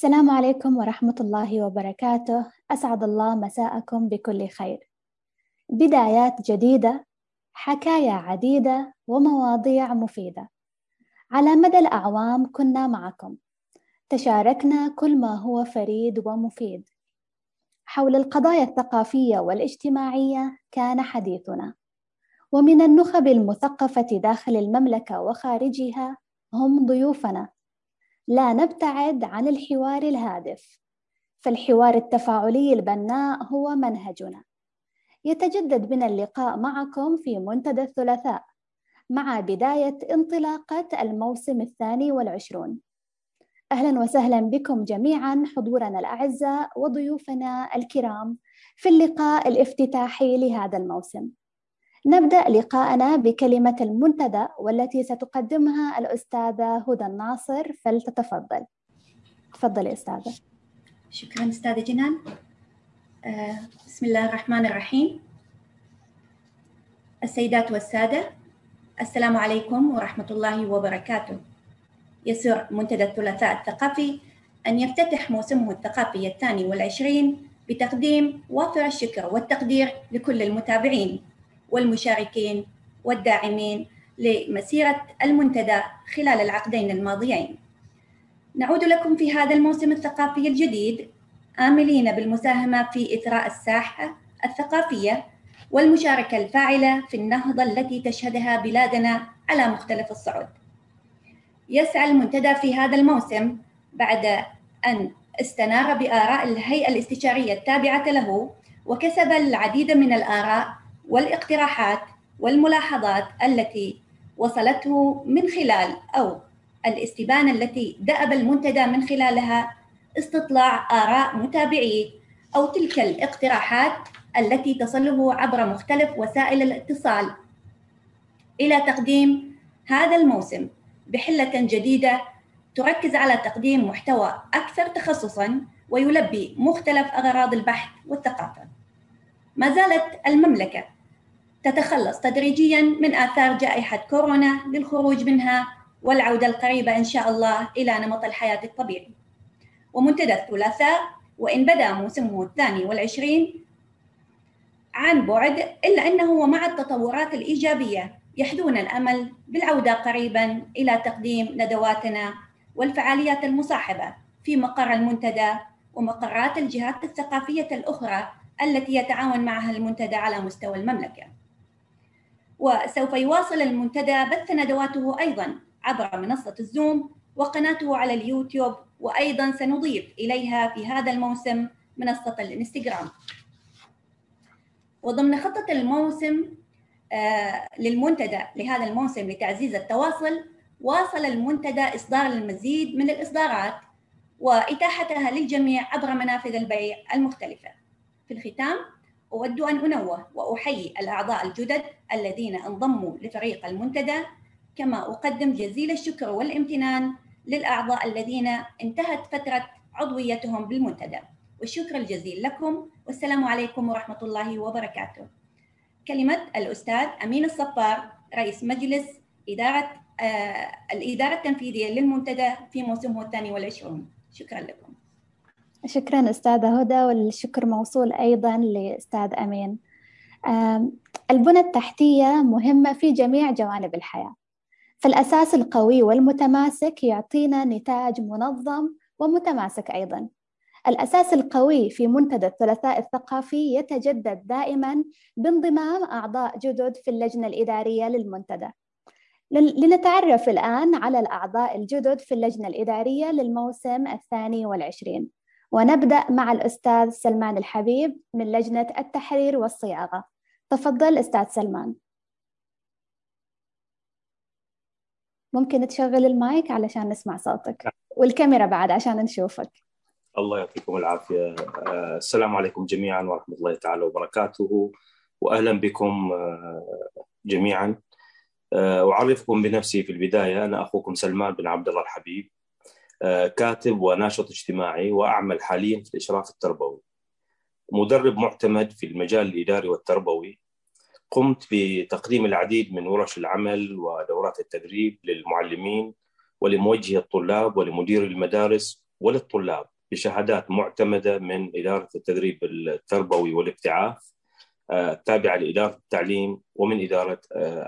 السلام عليكم ورحمة الله وبركاته. أسعد الله مساءكم بكل خير. بدايات جديدة حكايا عديدة ومواضيع مفيدة. على مدى الأعوام كنا معكم. تشاركنا كل ما هو فريد ومفيد. حول القضايا الثقافية والاجتماعية كان حديثنا. ومن النخب المثقفة داخل المملكة وخارجها هم ضيوفنا. لا نبتعد عن الحوار الهادف. فالحوار التفاعلي البناء هو منهجنا. يتجدد بنا اللقاء معكم في منتدى الثلاثاء مع بداية انطلاقة الموسم الثاني والعشرون. أهلا وسهلا بكم جميعا حضورنا الأعزاء وضيوفنا الكرام في اللقاء الافتتاحي لهذا الموسم. نبدأ لقاءنا بكلمة المنتدى والتي ستقدمها الأستاذة هدى الناصر فلتتفضل. تفضلي أستاذة. شكرا أستاذة جنان. آه، بسم الله الرحمن الرحيم. السيدات والسادة السلام عليكم ورحمة الله وبركاته. يسر منتدى الثلاثاء الثقافي أن يفتتح موسمه الثقافي الثاني والعشرين بتقديم وافر الشكر والتقدير لكل المتابعين. والمشاركين والداعمين لمسيرة المنتدى خلال العقدين الماضيين نعود لكم في هذا الموسم الثقافي الجديد آملين بالمساهمة في إثراء الساحة الثقافية والمشاركة الفاعلة في النهضة التي تشهدها بلادنا على مختلف الصعود. يسعى المنتدى في هذا الموسم بعد أن استنار بآراء الهيئة الاستشارية التابعة له وكسب العديد من الآراء والاقتراحات والملاحظات التي وصلته من خلال أو الاستبانة التي دأب المنتدى من خلالها استطلاع آراء متابعيه أو تلك الاقتراحات التي تصله عبر مختلف وسائل الاتصال إلى تقديم هذا الموسم بحلة جديدة تركز على تقديم محتوى أكثر تخصصاً ويلبي مختلف أغراض البحث والثقافة. ما زالت المملكة تتخلص تدريجياً من آثار جائحة كورونا للخروج منها والعودة القريبة إن شاء الله إلى نمط الحياة الطبيعي. ومنتدى الثلاثاء وإن بدأ موسمه الثاني والعشرين عن بعد إلا أنه ومع التطورات الإيجابية يحدون الأمل بالعودة قريبا إلى تقديم ندواتنا والفعاليات المصاحبة في مقر المنتدى ومقرات الجهات الثقافية الأخرى التي يتعاون معها المنتدى على مستوى المملكة وسوف يواصل المنتدى بث ندواته أيضا عبر منصة الزوم وقناته على اليوتيوب وأيضا سنضيف إليها في هذا الموسم منصة الانستغرام. وضمن خطة الموسم آه للمنتدى لهذا الموسم لتعزيز التواصل واصل المنتدى إصدار المزيد من الإصدارات وإتاحتها للجميع عبر منافذ البيع المختلفة. في الختام أود أن أنوه وأحيي الأعضاء الجدد الذين انضموا لفريق المنتدى كما أقدم جزيل الشكر والامتنان للأعضاء الذين انتهت فترة عضويتهم بالمنتدى. والشكر الجزيل لكم والسلام عليكم ورحمة الله وبركاته. كلمة الأستاذ أمين الصفار رئيس مجلس إدارة آه الإدارة التنفيذية للمنتدى في موسمه الثاني والعشرون. شكرا لكم. شكرا أستاذة هدى والشكر موصول أيضا لأستاذ أمين. البنى التحتية مهمة في جميع جوانب الحياة. فالأساس القوي والمتماسك يعطينا نتاج منظم ومتماسك أيضا. الأساس القوي في منتدى الثلاثاء الثقافي يتجدد دائما بانضمام أعضاء جدد في اللجنة الإدارية للمنتدى. لنتعرف الآن على الأعضاء الجدد في اللجنة الإدارية للموسم الثاني والعشرين. ونبدأ مع الأستاذ سلمان الحبيب من لجنة التحرير والصياغة. تفضل أستاذ سلمان. ممكن تشغل المايك علشان نسمع صوتك. والكاميرا بعد عشان نشوفك. الله يعطيكم العافية. السلام عليكم جميعا ورحمة الله تعالى وبركاته وأهلا بكم جميعا. أعرفكم بنفسي في البداية أنا أخوكم سلمان بن عبد الله الحبيب. كاتب وناشط اجتماعي وأعمل حاليا في الإشراف التربوي. مدرب معتمد في المجال الإداري والتربوي. قمت بتقديم العديد من ورش العمل ودورات التدريب للمعلمين ولموجهي الطلاب ولمدير المدارس وللطلاب بشهادات معتمدة من إدارة التدريب التربوي والابتعاث التابعة لإدارة التعليم ومن إدارة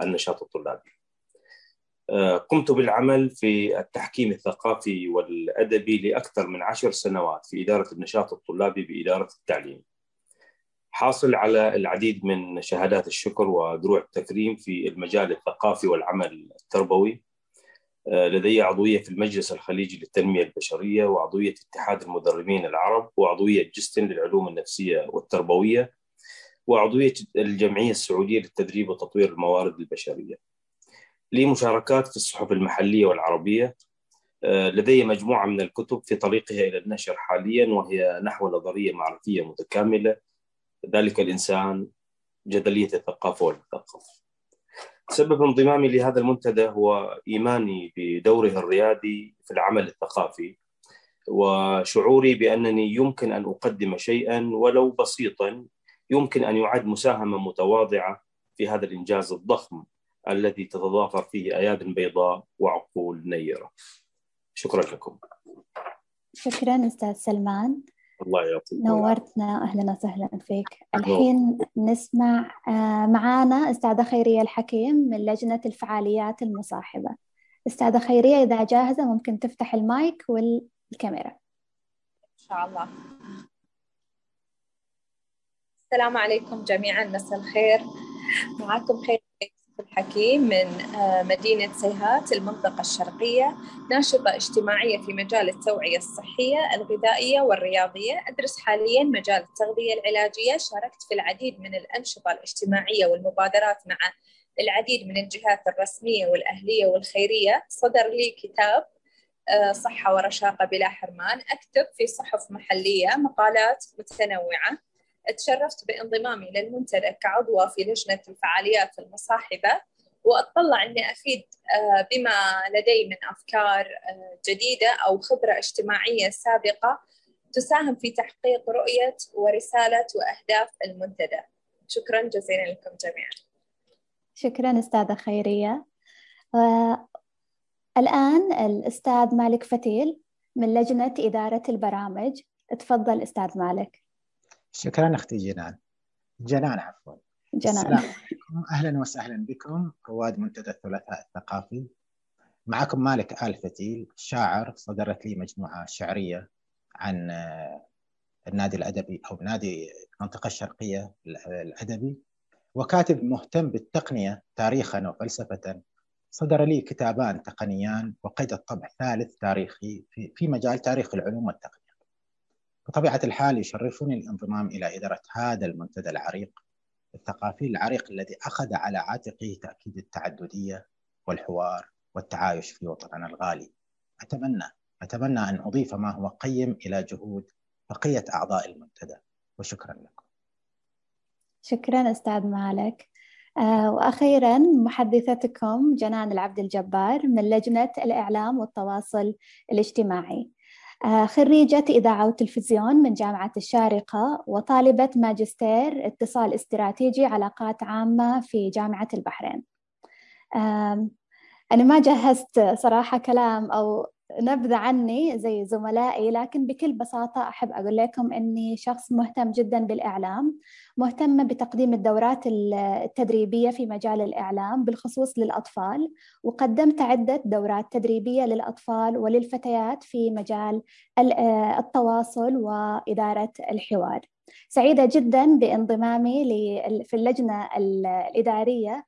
النشاط الطلابي. قمت بالعمل في التحكيم الثقافي والأدبي لأكثر من عشر سنوات في إدارة النشاط الطلابي بإدارة التعليم. حاصل على العديد من شهادات الشكر ودروع التكريم في المجال الثقافي والعمل التربوي. لدي عضوية في المجلس الخليجي للتنمية البشرية وعضوية اتحاد المدربين العرب وعضوية جستن للعلوم النفسية والتربوية وعضوية الجمعية السعودية للتدريب وتطوير الموارد البشرية. لي مشاركات في الصحف المحلية والعربية. لدي مجموعة من الكتب في طريقها إلى النشر حاليا وهي نحو نظرية معرفية متكاملة. ذلك الإنسان جدلية الثقافة والثقافة سبب انضمامي لهذا المنتدى هو إيماني بدوره الريادي في العمل الثقافي وشعوري بأنني يمكن أن أقدم شيئا ولو بسيطا. يمكن أن يعد مساهمة متواضعة في هذا الإنجاز الضخم. الذي تتضافر فيه أياد بيضاء وعقول نيرة. شكرا لكم. شكرا أستاذ سلمان. الله يعطيك نورتنا. أهلا وسهلا فيك. الحين نسمع معانا أستاذة خيرية الحكيم من لجنة الفعاليات المصاحبة. أستاذة خيرية إذا جاهزة ممكن تفتح المايك والكاميرا. إن شاء الله. السلام عليكم جميعا. مساء الخير. معكم خير الحكيم من مدينة سيهات المنطقة الشرقية ناشطة اجتماعية في مجال التوعية الصحية الغذائية والرياضية. أدرس حاليا مجال التغذية العلاجية. شاركت في العديد من الأنشطة الاجتماعية والمبادرات مع العديد من الجهات الرسمية والأهلية والخيرية. صدر لي كتاب صحة ورشاقة بلا حرمان. أكتب في صحف محلية مقالات متنوعة. تشرفت بانضمامي للمنتدى كعضوة في لجنة الفعاليات المصاحبة وأتطلع أني أفيد بما لدي من أفكار جديدة أو خبرة اجتماعية سابقة تساهم في تحقيق رؤية ورسالة وأهداف المنتدى. شكرا جزيلا لكم جميعا. شكرا أستاذة خيرية. آه الآن الأستاذ مالك فتيل من لجنة إدارة البرامج. تفضل أستاذ مالك. شكرا أختي جنان. جنان عفوا. جنان. أهلا وسهلا بكم. رواد منتدى الثلاثاء الثقافي. معكم مالك آل فتيل شاعر صدرت لي مجموعة شعرية عن النادي الأدبي أو نادي المنطقة الشرقية الأدبي. وكاتب مهتم بالتقنية تاريخا وفلسفة. صدر لي كتابان تقنيان وقيد الطبع ثالث تاريخي في, في مجال تاريخ العلوم والتقنية. بطبيعة الحال يشرفني الانضمام إلى إدارة هذا المنتدى العريق الثقافي العريق الذي أخذ على عاتقه تأكيد التعددية والحوار والتعايش في وطننا الغالي. أتمنى أتمنى أن أضيف ما هو قيم إلى جهود بقية أعضاء المنتدى وشكرا لكم. شكرا أستاذ مالك. آه وأخيرا محدثتكم جنان العبد الجبار من لجنة الإعلام والتواصل الاجتماعي. خريجة إذاعة وتلفزيون من جامعة الشارقة وطالبة ماجستير اتصال استراتيجي علاقات عامة في جامعة البحرين. أنا ما جهزت صراحة كلام أو نبذة عني زي زملائي لكن بكل بساطة أحب أقول لكم أني شخص مهتم جدا بالإعلام مهتمة بتقديم الدورات التدريبية في مجال الإعلام بالخصوص للأطفال وقدمت عدة دورات تدريبية للأطفال وللفتيات في مجال التواصل وإدارة الحوار. سعيدة جدا بانضمامي في اللجنة الإدارية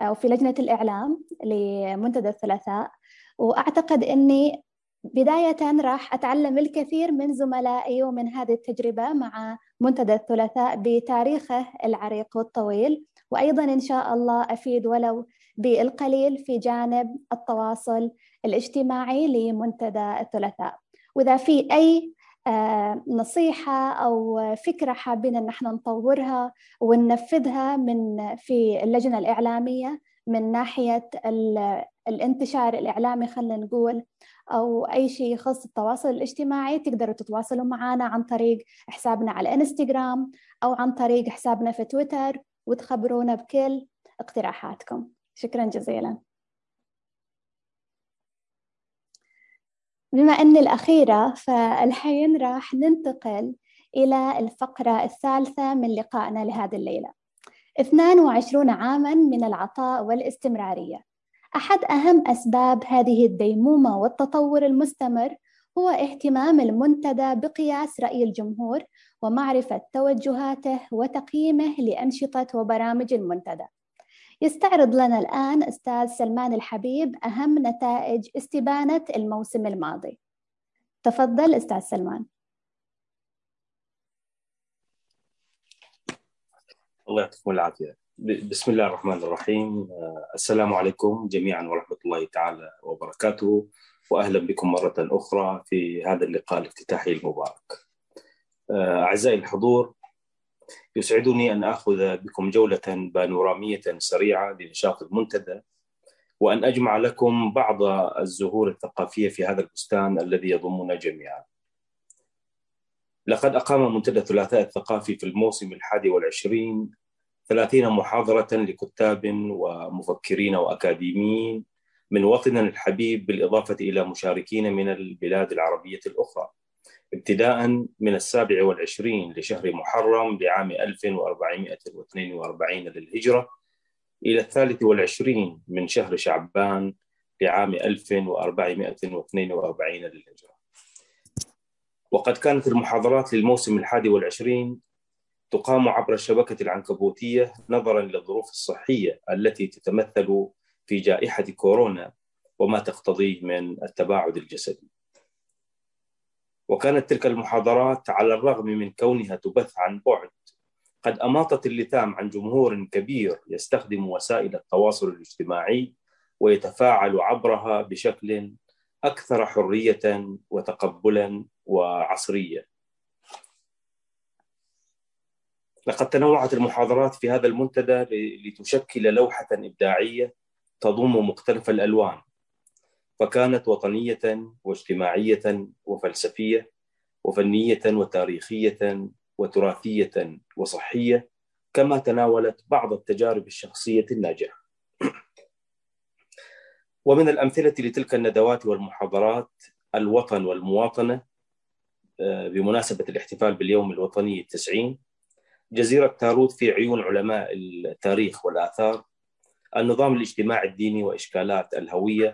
أو في لجنة الإعلام لمنتدى الثلاثاء وأعتقد أني بداية راح أتعلم الكثير من زملائي ومن هذه التجربة مع منتدى الثلاثاء بتاريخه العريق والطويل. وأيضا إن شاء الله أفيد ولو بالقليل في جانب التواصل الاجتماعي لمنتدى الثلاثاء. وإذا في أي نصيحة أو فكرة حابين أن إحنا نطورها وننفذها من في اللجنة الإعلامية من ناحية الانتشار الإعلامي خلينا نقول أو أي شيء يخص التواصل الاجتماعي تقدروا تتواصلوا معنا عن طريق حسابنا على الانستغرام أو عن طريق حسابنا في تويتر وتخبرونا بكل اقتراحاتكم. شكرا جزيلا. بما أني الأخيرة فالحين راح ننتقل إلى الفقرة الثالثة من لقائنا لهذه الليلة. 22 عاما من العطاء والاستمرارية. أحد أهم أسباب هذه الديمومة والتطور المستمر هو اهتمام المنتدى بقياس رأي الجمهور ومعرفة توجهاته وتقييمه لأنشطة وبرامج المنتدى. يستعرض لنا الآن أستاذ سلمان الحبيب أهم نتائج استبانة الموسم الماضي. تفضل أستاذ سلمان. الله يعطيكم العافية. بسم الله الرحمن الرحيم السلام عليكم جميعا ورحمة الله تعالى وبركاته واهلا بكم مرة أخرى في هذا اللقاء الافتتاحي المبارك. أعزائي الحضور يسعدني أن آخذ بكم جولة بانورامية سريعة لنشاط المنتدى وأن أجمع لكم بعض الزهور الثقافية في هذا البستان الذي يضمنا جميعا. لقد أقام منتدى الثلاثاء الثقافي في الموسم الحادي والعشرين ثلاثين محاضرة لكتاب ومفكرين وأكاديميين من وطننا الحبيب بالإضافة إلى مشاركين من البلاد العربية الأخرى. ابتداء من السابع والعشرين لشهر محرم لعام 1442 للهجرة إلى الثالث والعشرين من شهر شعبان لعام 1442 للهجرة. وقد كانت المحاضرات للموسم الحادي والعشرين تقام عبر الشبكة العنكبوتية نظرا للظروف الصحية التي تتمثل في جائحة كورونا وما تقتضيه من التباعد الجسدي. وكانت تلك المحاضرات على الرغم من كونها تبث عن بعد قد أماطت اللثام عن جمهور كبير يستخدم وسائل التواصل الاجتماعي ويتفاعل عبرها بشكل أكثر حرية وتقبلا وعصرية لقد تنوعت المحاضرات في هذا المنتدى لتشكل لوحة إبداعية تضم مختلف الألوان فكانت وطنية واجتماعية وفلسفية وفنية وتاريخية وتراثية وصحية كما تناولت بعض التجارب الشخصية الناجحة. ومن الأمثلة لتلك الندوات والمحاضرات الوطن والمواطنة آه، بمناسبة الاحتفال باليوم الوطني التسعين جزيرة تاروت في عيون علماء التاريخ والآثار النظام الاجتماعي الديني وإشكالات الهوية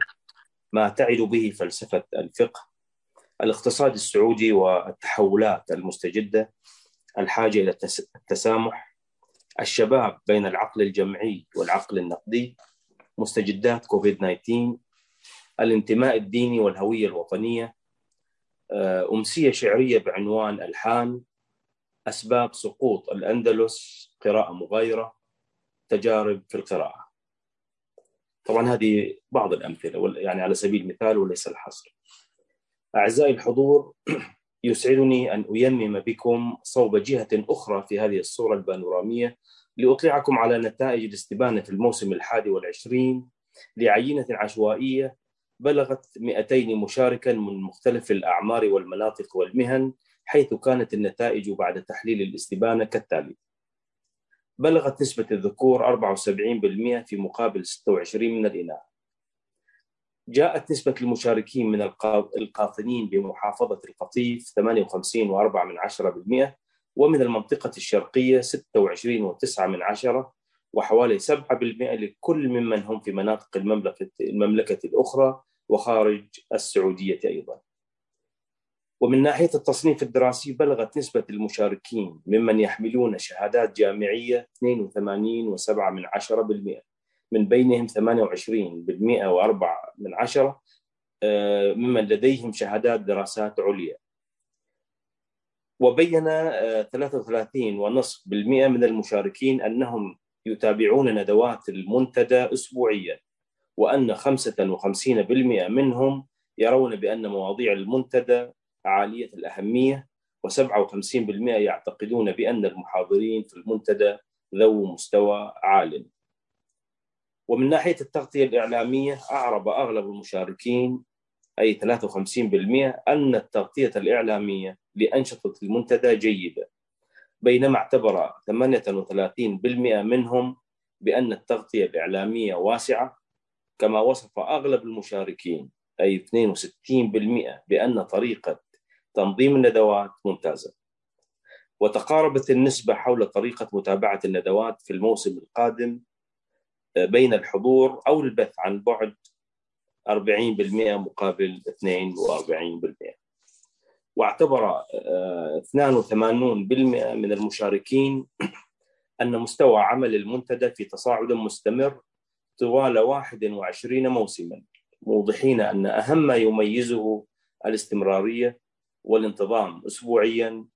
ما تعد به فلسفة الفقه الاقتصاد السعودي والتحولات المستجدة الحاجة إلى التسامح الشباب بين العقل الجمعي والعقل النقدي مستجدات كوفيد 19 الانتماء الديني والهوية الوطنية آه، أمسية شعرية بعنوان ألحان أسباب سقوط الأندلس قراءة مغايرة تجارب في القراءة طبعا هذه بعض الأمثلة يعني على سبيل المثال وليس الحصر. أعزائي الحضور يسعدني أن أيمم بكم صوب جهة أخرى في هذه الصورة البانورامية لأطلعكم على نتائج الاستبانة في الموسم الحادي والعشرين لعينة عشوائية بلغت 200 مشاركا من مختلف الأعمار والمناطق والمهن حيث كانت النتائج بعد تحليل الاستبانة كالتالي: بلغت نسبة الذكور 74% في مقابل 26 من الإناث جاءت نسبة المشاركين من القاطنين بمحافظة القطيف 58.4% ومن المنطقة الشرقية 26.9 من عشرة وحوالي 7% لكل ممن هم في مناطق المملكة, المملكة الأخرى وخارج السعودية أيضا. ومن ناحية التصنيف الدراسي بلغت نسبة المشاركين ممن يحملون شهادات جامعية 82.7 من بينهم 28% و4 من عشرة آه، ممن لديهم شهادات دراسات عليا. وبين 33 آه، ونصف بالمئة من المشاركين أنهم يتابعون ندوات المنتدى أسبوعيا وأن 55% منهم يرون بأن مواضيع المنتدى عالية الأهمية و57% يعتقدون بأن المحاضرين في المنتدى ذو مستوى عال ومن ناحية التغطية الإعلامية أعرب أغلب المشاركين أي 53% أن التغطية الإعلامية لأنشطة المنتدى جيدة بينما اعتبر 38% منهم بأن التغطية الإعلامية واسعة كما وصف أغلب المشاركين أي 62% بأن طريقة تنظيم الندوات ممتازة. وتقاربت النسبة حول طريقة متابعة الندوات في الموسم القادم بين الحضور أو البث عن بعد 40% مقابل 42% واعتبر 82% من المشاركين أن مستوى عمل المنتدى في تصاعد مستمر طوال 21 موسما موضحين أن أهم ما يميزه الاستمرارية والانتظام أسبوعيا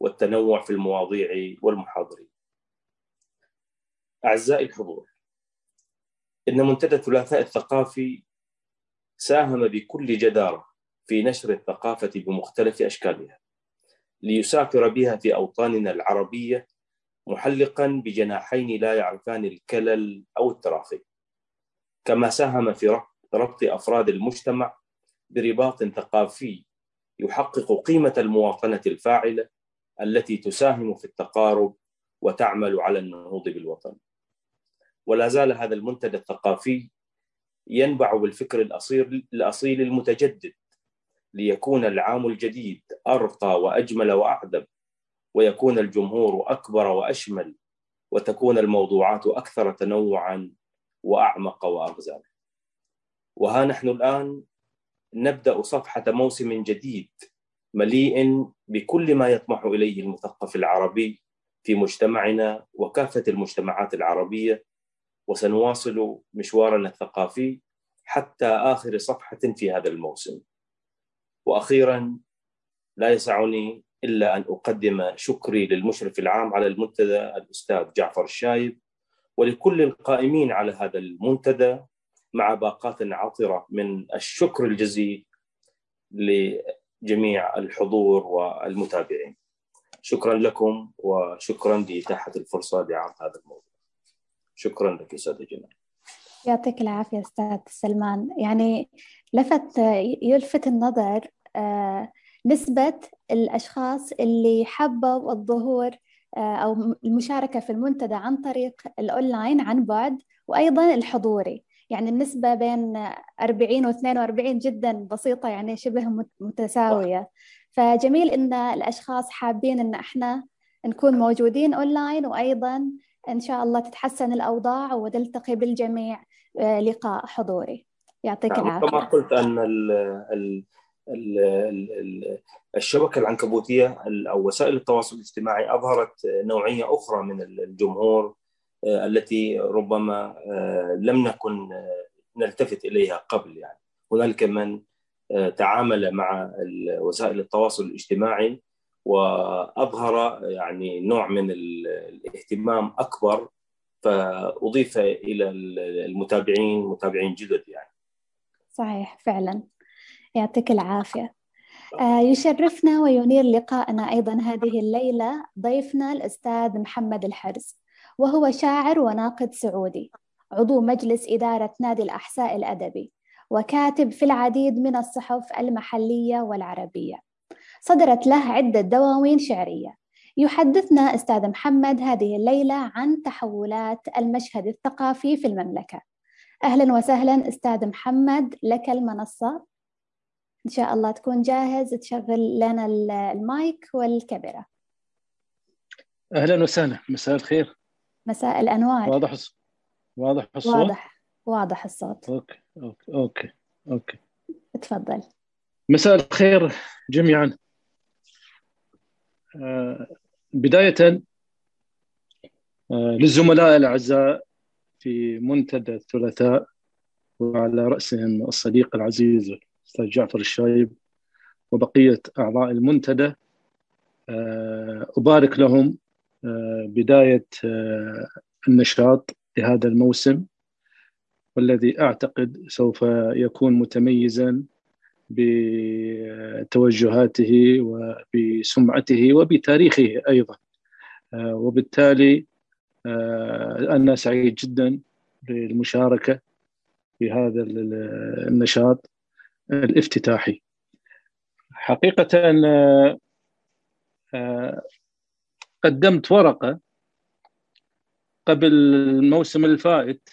والتنوع في المواضيع والمحاضرين. أعزائي الحضور إن منتدى الثلاثاء الثقافي ساهم بكل جدارة في نشر الثقافة بمختلف أشكالها ليسافر بها في أوطاننا العربية محلقا بجناحين لا يعرفان الكلل أو التراخي كما ساهم في ربط أفراد المجتمع برباط ثقافي يحقق قيمة المواطنة الفاعلة التي تساهم في التقارب وتعمل على النهوض بالوطن. ولا زال هذا المنتدى الثقافي ينبع بالفكر الأصيل, الأصيل المتجدد ليكون العام الجديد أرقى وأجمل وأعذب ويكون الجمهور أكبر وأشمل وتكون الموضوعات أكثر تنوعا وأعمق وأغزال وها نحن الآن نبدأ صفحة موسم جديد مليء بكل ما يطمح إليه المثقف العربي في مجتمعنا وكافة المجتمعات العربية وسنواصل مشوارنا الثقافي حتى آخر صفحة في هذا الموسم. وأخيرا لا يسعني إلا أن أقدم شكري للمشرف العام على المنتدى الأستاذ جعفر الشايب ولكل القائمين على هذا المنتدى مع باقات عطرة من الشكر الجزيل لجميع الحضور والمتابعين. شكرا لكم وشكرا لإتاحة الفرصة لعرض هذا الموضوع. شكرا لك أستاذ جمال يعطيك العافية أستاذ سلمان. يعني لفت يلفت النظر آه، نسبة الأشخاص اللي حبوا الظهور آه، أو المشاركة في المنتدى عن طريق الأونلاين عن بعد وأيضا الحضوري. يعني النسبة بين 40 و 42 جدا بسيطة يعني شبه متساوية. فجميل إن الأشخاص حابين إن إحنا نكون موجودين أونلاين وأيضا إن شاء الله تتحسن الأوضاع ونلتقي بالجميع آه، لقاء حضوري. يعطيك نعم، العافية. كما قلت أن ال ال الشبكة العنكبوتية أو وسائل التواصل الاجتماعي أظهرت نوعية أخرى من الجمهور. التي ربما آه، لم نكن آه، نلتفت إليها قبل يعني. هنالك من تعامل مع وسائل التواصل الاجتماعي واظهر يعني نوع من الاهتمام أكبر فأضيف إلى المتابعين متابعين جدد يعني. صحيح فعلا. يعطيك العافية. آه، يشرفنا وينير لقاءنا أيضا هذه الليلة. ضيفنا الأستاذ محمد الحرز. وهو شاعر وناقد سعودي عضو مجلس إدارة نادي الأحساء الأدبي وكاتب في العديد من الصحف المحلية والعربية. صدرت له عدة دواوين شعرية. يحدثنا أستاذ محمد هذه الليلة عن تحولات المشهد الثقافي في المملكة. أهلا وسهلا أستاذ محمد لك المنصة. إن شاء الله تكون جاهز تشغل لنا المايك والكاميرا. أهلا وسهلا. مساء الخير. مساء الأنوار. واضح واضح الصوت؟ واضح. واضح الصوت. okay okay okay, okay. تفضل. مساء الخير جميعا. آه، بداية آه، للزملاء الأعزاء في منتدى الثلاثاء وعلى رأسهم الصديق العزيز الأستاذ جعفر الشايب وبقية أعضاء المنتدى. آه، أبارك لهم بداية آه، النشاط لهذا الموسم والذي أعتقد سوف يكون متميزا بتوجهاته وبسمعته وبتاريخه أيضا. وبالتالي أنا سعيد جدا بالمشاركة في هذا النشاط الافتتاحي. حقيقة آه، آه، قدمت ورقة قبل الموسم الفائت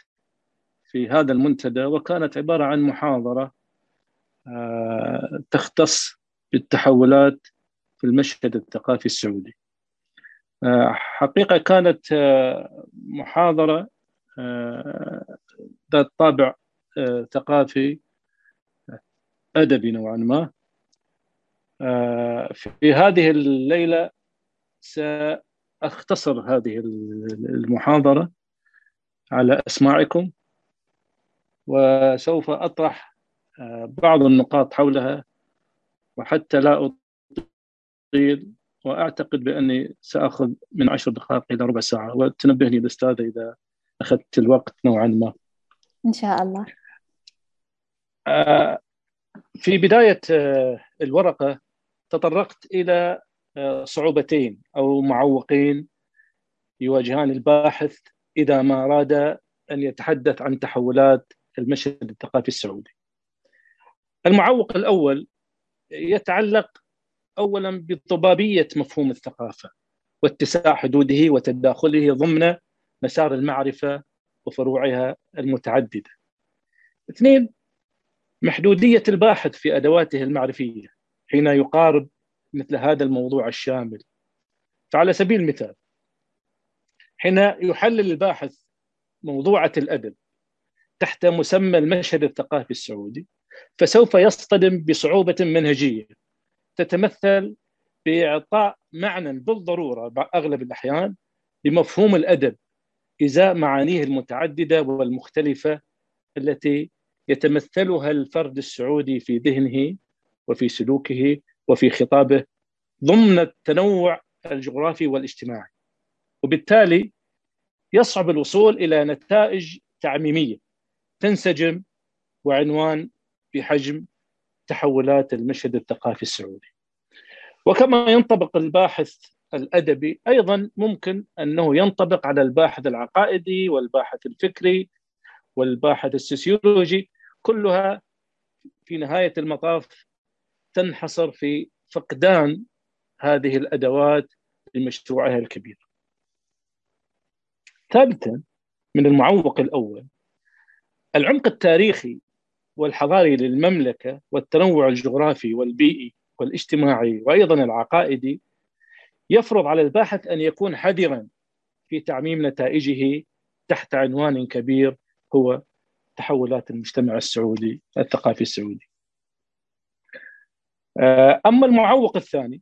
في هذا المنتدى وكانت عبارة عن محاضرة تختص بالتحولات في المشهد الثقافي السعودي. حقيقة كانت محاضرة ذات طابع ثقافي أدبي نوعا ما. في هذه الليلة سأختصر هذه المحاضرة على أسماعكم وسوف أطرح بعض النقاط حولها وحتى لا أطيل وأعتقد بأني سأخذ من عشر دقائق إلى ربع ساعة. وتنبهني الأستاذة إذا أخذت الوقت نوعا ما. إن شاء الله. في بداية الورقة تطرقت إلى صعوبتين أو معوقين يواجهان الباحث إذا ما أراد أن يتحدث عن تحولات المشهد الثقافي السعودي. المعوق الأول يتعلق أولا بضبابية مفهوم الثقافة واتساع حدوده وتداخله ضمن مسار المعرفة وفروعها المتعددة. اثنين محدودية الباحث في أدواته المعرفية حين يقارب مثل هذا الموضوع الشامل. فعلى سبيل المثال حين يحلل الباحث موضوعة الأدب تحت مسمى المشهد الثقافي السعودي فسوف يصطدم بصعوبة منهجية تتمثل بإعطاء معنى بالضرورة أغلب الأحيان لمفهوم الأدب إزاء معانيه المتعددة والمختلفة التي يتمثلها الفرد السعودي في ذهنه وفي سلوكه وفي خطابه ضمن التنوع الجغرافي والاجتماعي وبالتالي يصعب الوصول إلى نتائج تعميمية تنسجم وعنوان بحجم تحولات المشهد الثقافي السعودي. وكما ينطبق الباحث الأدبي أيضا ممكن أنه ينطبق على الباحث العقائدي والباحث الفكري والباحث السوسيولوجي كلها في نهاية المطاف تنحصر في فقدان هذه الأدوات لمشروعها الكبير. ثالثا من المعوق الأول العمق التاريخي والحضاري للمملكة والتنوع الجغرافي والبيئي والاجتماعي وأيضا العقائدي يفرض على الباحث أن يكون حذرا في تعميم نتائجه تحت عنوان كبير هو تحولات المجتمع السعودي الثقافي السعودي. أما المعوق الثاني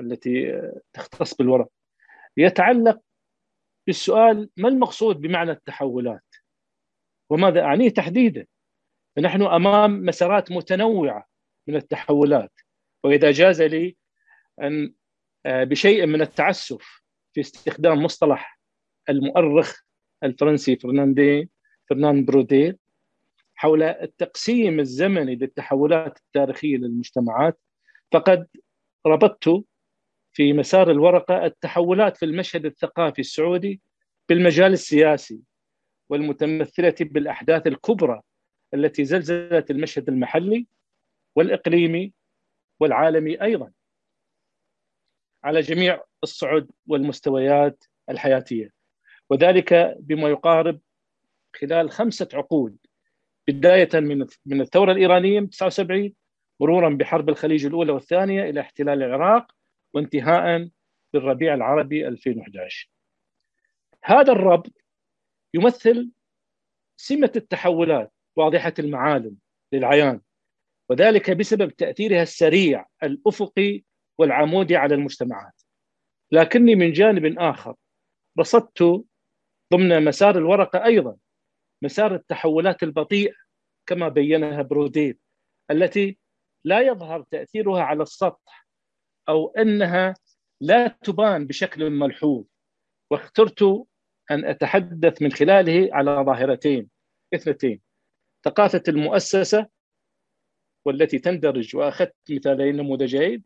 التي تختص بالورق يتعلق بالسؤال ما المقصود بمعنى التحولات؟ وماذا أعنيه تحديدا؟ فنحن أمام مسارات متنوعة من التحولات وإذا جاز لي أن بشيء من التعسف في استخدام مصطلح المؤرخ الفرنسي فرناندي فرنان بروديل حول التقسيم الزمني للتحولات التاريخية للمجتمعات فقد ربطت في مسار الورقة التحولات في المشهد الثقافي السعودي بالمجال السياسي والمتمثلة بالأحداث الكبرى التي زلزلت المشهد المحلي والإقليمي والعالمي أيضا على جميع الصعد والمستويات الحياتية. وذلك بما يقارب خلال خمسة عقود بداية من من الثورة الإيرانية من 79 مرورا بحرب الخليج الأولى والثانية إلى احتلال العراق وانتهاء بالربيع العربي 2011 هذا الربط يمثل سمة التحولات واضحة المعالم للعيان وذلك بسبب تأثيرها السريع الأفقي والعمودي على المجتمعات. لكني من جانب آخر رصدت ضمن مسار الورقة أيضا مسار التحولات البطيئة كما بينها بروديل التي لا يظهر تأثيرها على السطح أو أنها لا تبان بشكل ملحوظ. واخترت أن أتحدث من خلاله على ظاهرتين اثنتين ثقافة المؤسسة والتي تندرج وأخذت مثالين نموذجين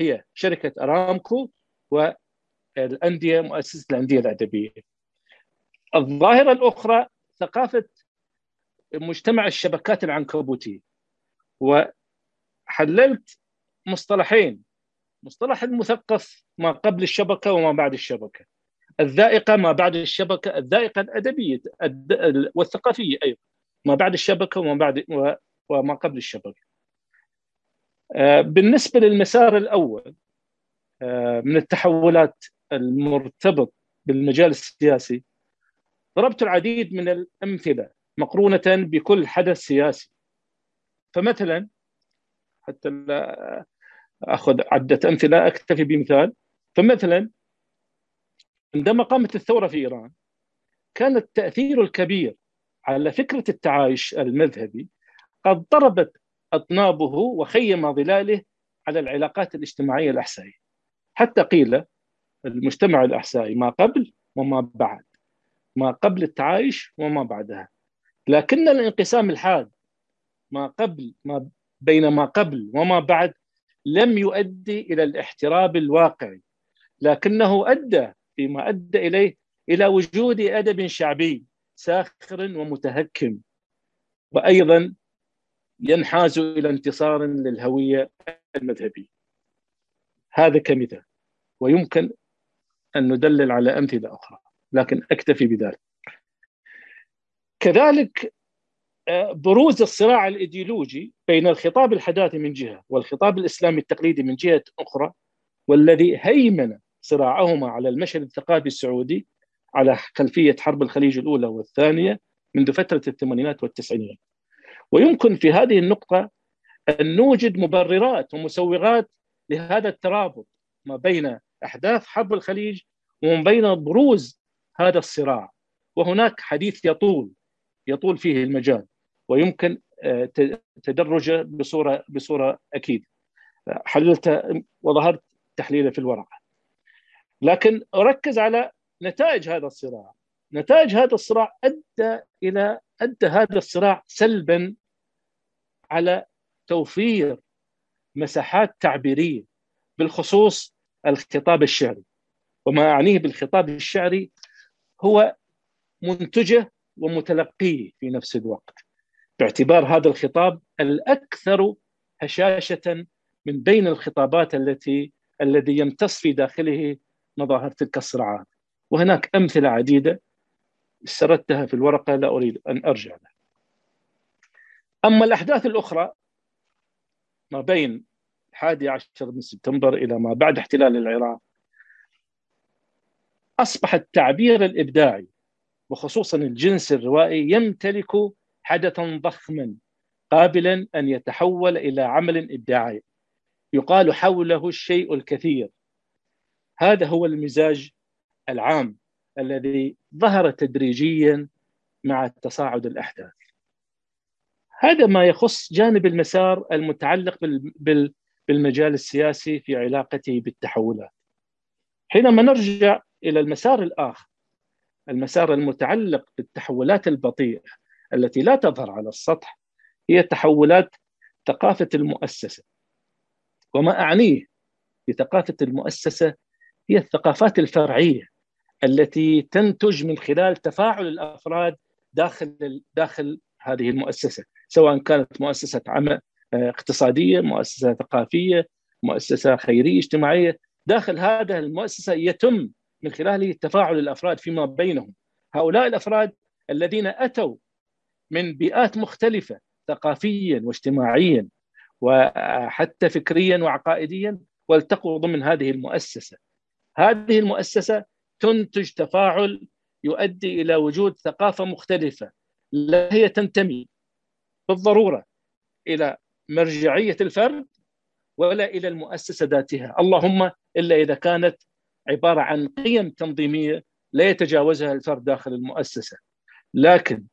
هي شركة أرامكو والأندية مؤسسة الأندية الأدبية. الظاهرة الأخرى ثقافة مجتمع الشبكات العنكبوتية. وحللت مصطلحين. مصطلح المثقف ما قبل الشبكة وما بعد الشبكة. الذائقة ما بعد الشبكة. الذائقة الأدبية والثقافية أيضا. ما بعد الشبكة وما بعد وما قبل الشبق آه، بالنسبة للمسار الأول آه، من التحولات المرتبط بالمجال السياسي ضربت العديد من الأمثلة مقرونة بكل حدث سياسي. فمثلا حتى لا أخذ عدة أمثلة أكتفي بمثال. فمثلا عندما قامت الثورة في إيران كان التأثير الكبير على فكرة التعايش المذهبي قد ضربت أطنابه وخيم ظلاله على العلاقات الاجتماعية الأحسائية. حتى قيل المجتمع الأحسائي ما قبل وما بعد. ما قبل التعايش وما بعدها. لكن الانقسام الحاد ما قبل ما بين ما قبل وما بعد لم يؤدي إلى الاحتراب الواقعي لكنه أدى فيما أدى إليه إلى وجود أدب شعبي ساخر ومتهكم وأيضا ينحاز إلى انتصار للهوية المذهبية. هذا كمثال ويمكن أن ندلل على أمثلة أخرى. لكن أكتفي بذلك كذلك آه، بروز الصراع الإيديولوجي بين الخطاب الحداثي من جهة والخطاب الإسلامي التقليدي من جهة أخرى والذي هيمن صراعهما على المشهد الثقافي السعودي على خلفية حرب الخليج الأولى والثانية منذ فترة الثمانينات والتسعينيات. ويمكن في هذه النقطة أن نوجد مبررات ومسوغات لهذا الترابط ما بين أحداث حرب الخليج وما بين بروز هذا الصراع. وهناك حديث يطول يطول فيه المجال ويمكن آه، تدرجه بصورة بصورة أكيد. حللت وظهرت تحليله في الورقة. لكن أركز على نتائج هذا الصراع. نتائج هذا الصراع أدى إلى أدى هذا الصراع سلبا على توفير مساحات تعبيرية بالخصوص الخطاب الشعري. وما أعنيه بالخطاب الشعري هو منتجه ومتلقيه في نفس الوقت باعتبار هذا الخطاب الأكثر هشاشة من بين الخطابات التي الذي يمتص في داخله مظاهر تلك الصراعات وهناك أمثلة عديدة سردتها في الورقة لا أريد أن أرجع لها. أما الأحداث الأخرى ما بين الحادي عشر من سبتمبر إلى ما بعد احتلال العراق أصبح التعبير الإبداعي وخصوصا الجنس الروائي يمتلك حدثا ضخما قابلا أن يتحول إلى عمل إبداعي يقال حوله الشيء الكثير. هذا هو المزاج العام الذي ظهر تدريجيا مع تصاعد الأحداث. هذا ما يخص جانب المسار المتعلق بالمجال السياسي في علاقته بالتحولات. حينما نرجع إلى المسار الآخر المسار المتعلق بالتحولات البطيئة التي لا تظهر على السطح هي تحولات ثقافة المؤسسة. وما أعنيه بثقافة المؤسسة هي الثقافات الفرعية التي تنتج من خلال تفاعل الأفراد داخل داخل هذه المؤسسة سواء كانت مؤسسة عمل آه، اقتصادية، مؤسسة ثقافية، مؤسسة خيرية اجتماعية، داخل هذا المؤسسة يتم من خلاله تفاعل الأفراد فيما بينهم. هؤلاء الأفراد الذين أتوا من بيئات مختلفة ثقافيا واجتماعيا وحتى فكريا وعقائديا والتقوا ضمن هذه المؤسسة. هذه المؤسسة تنتج تفاعل يؤدي إلى وجود ثقافة مختلفة لا هي تنتمي بالضرورة إلى مرجعية الفرد ولا إلى المؤسسة ذاتها. اللهم إلا إذا كانت عبارة عن قيم تنظيمية لا يتجاوزها الفرد داخل المؤسسة. لكن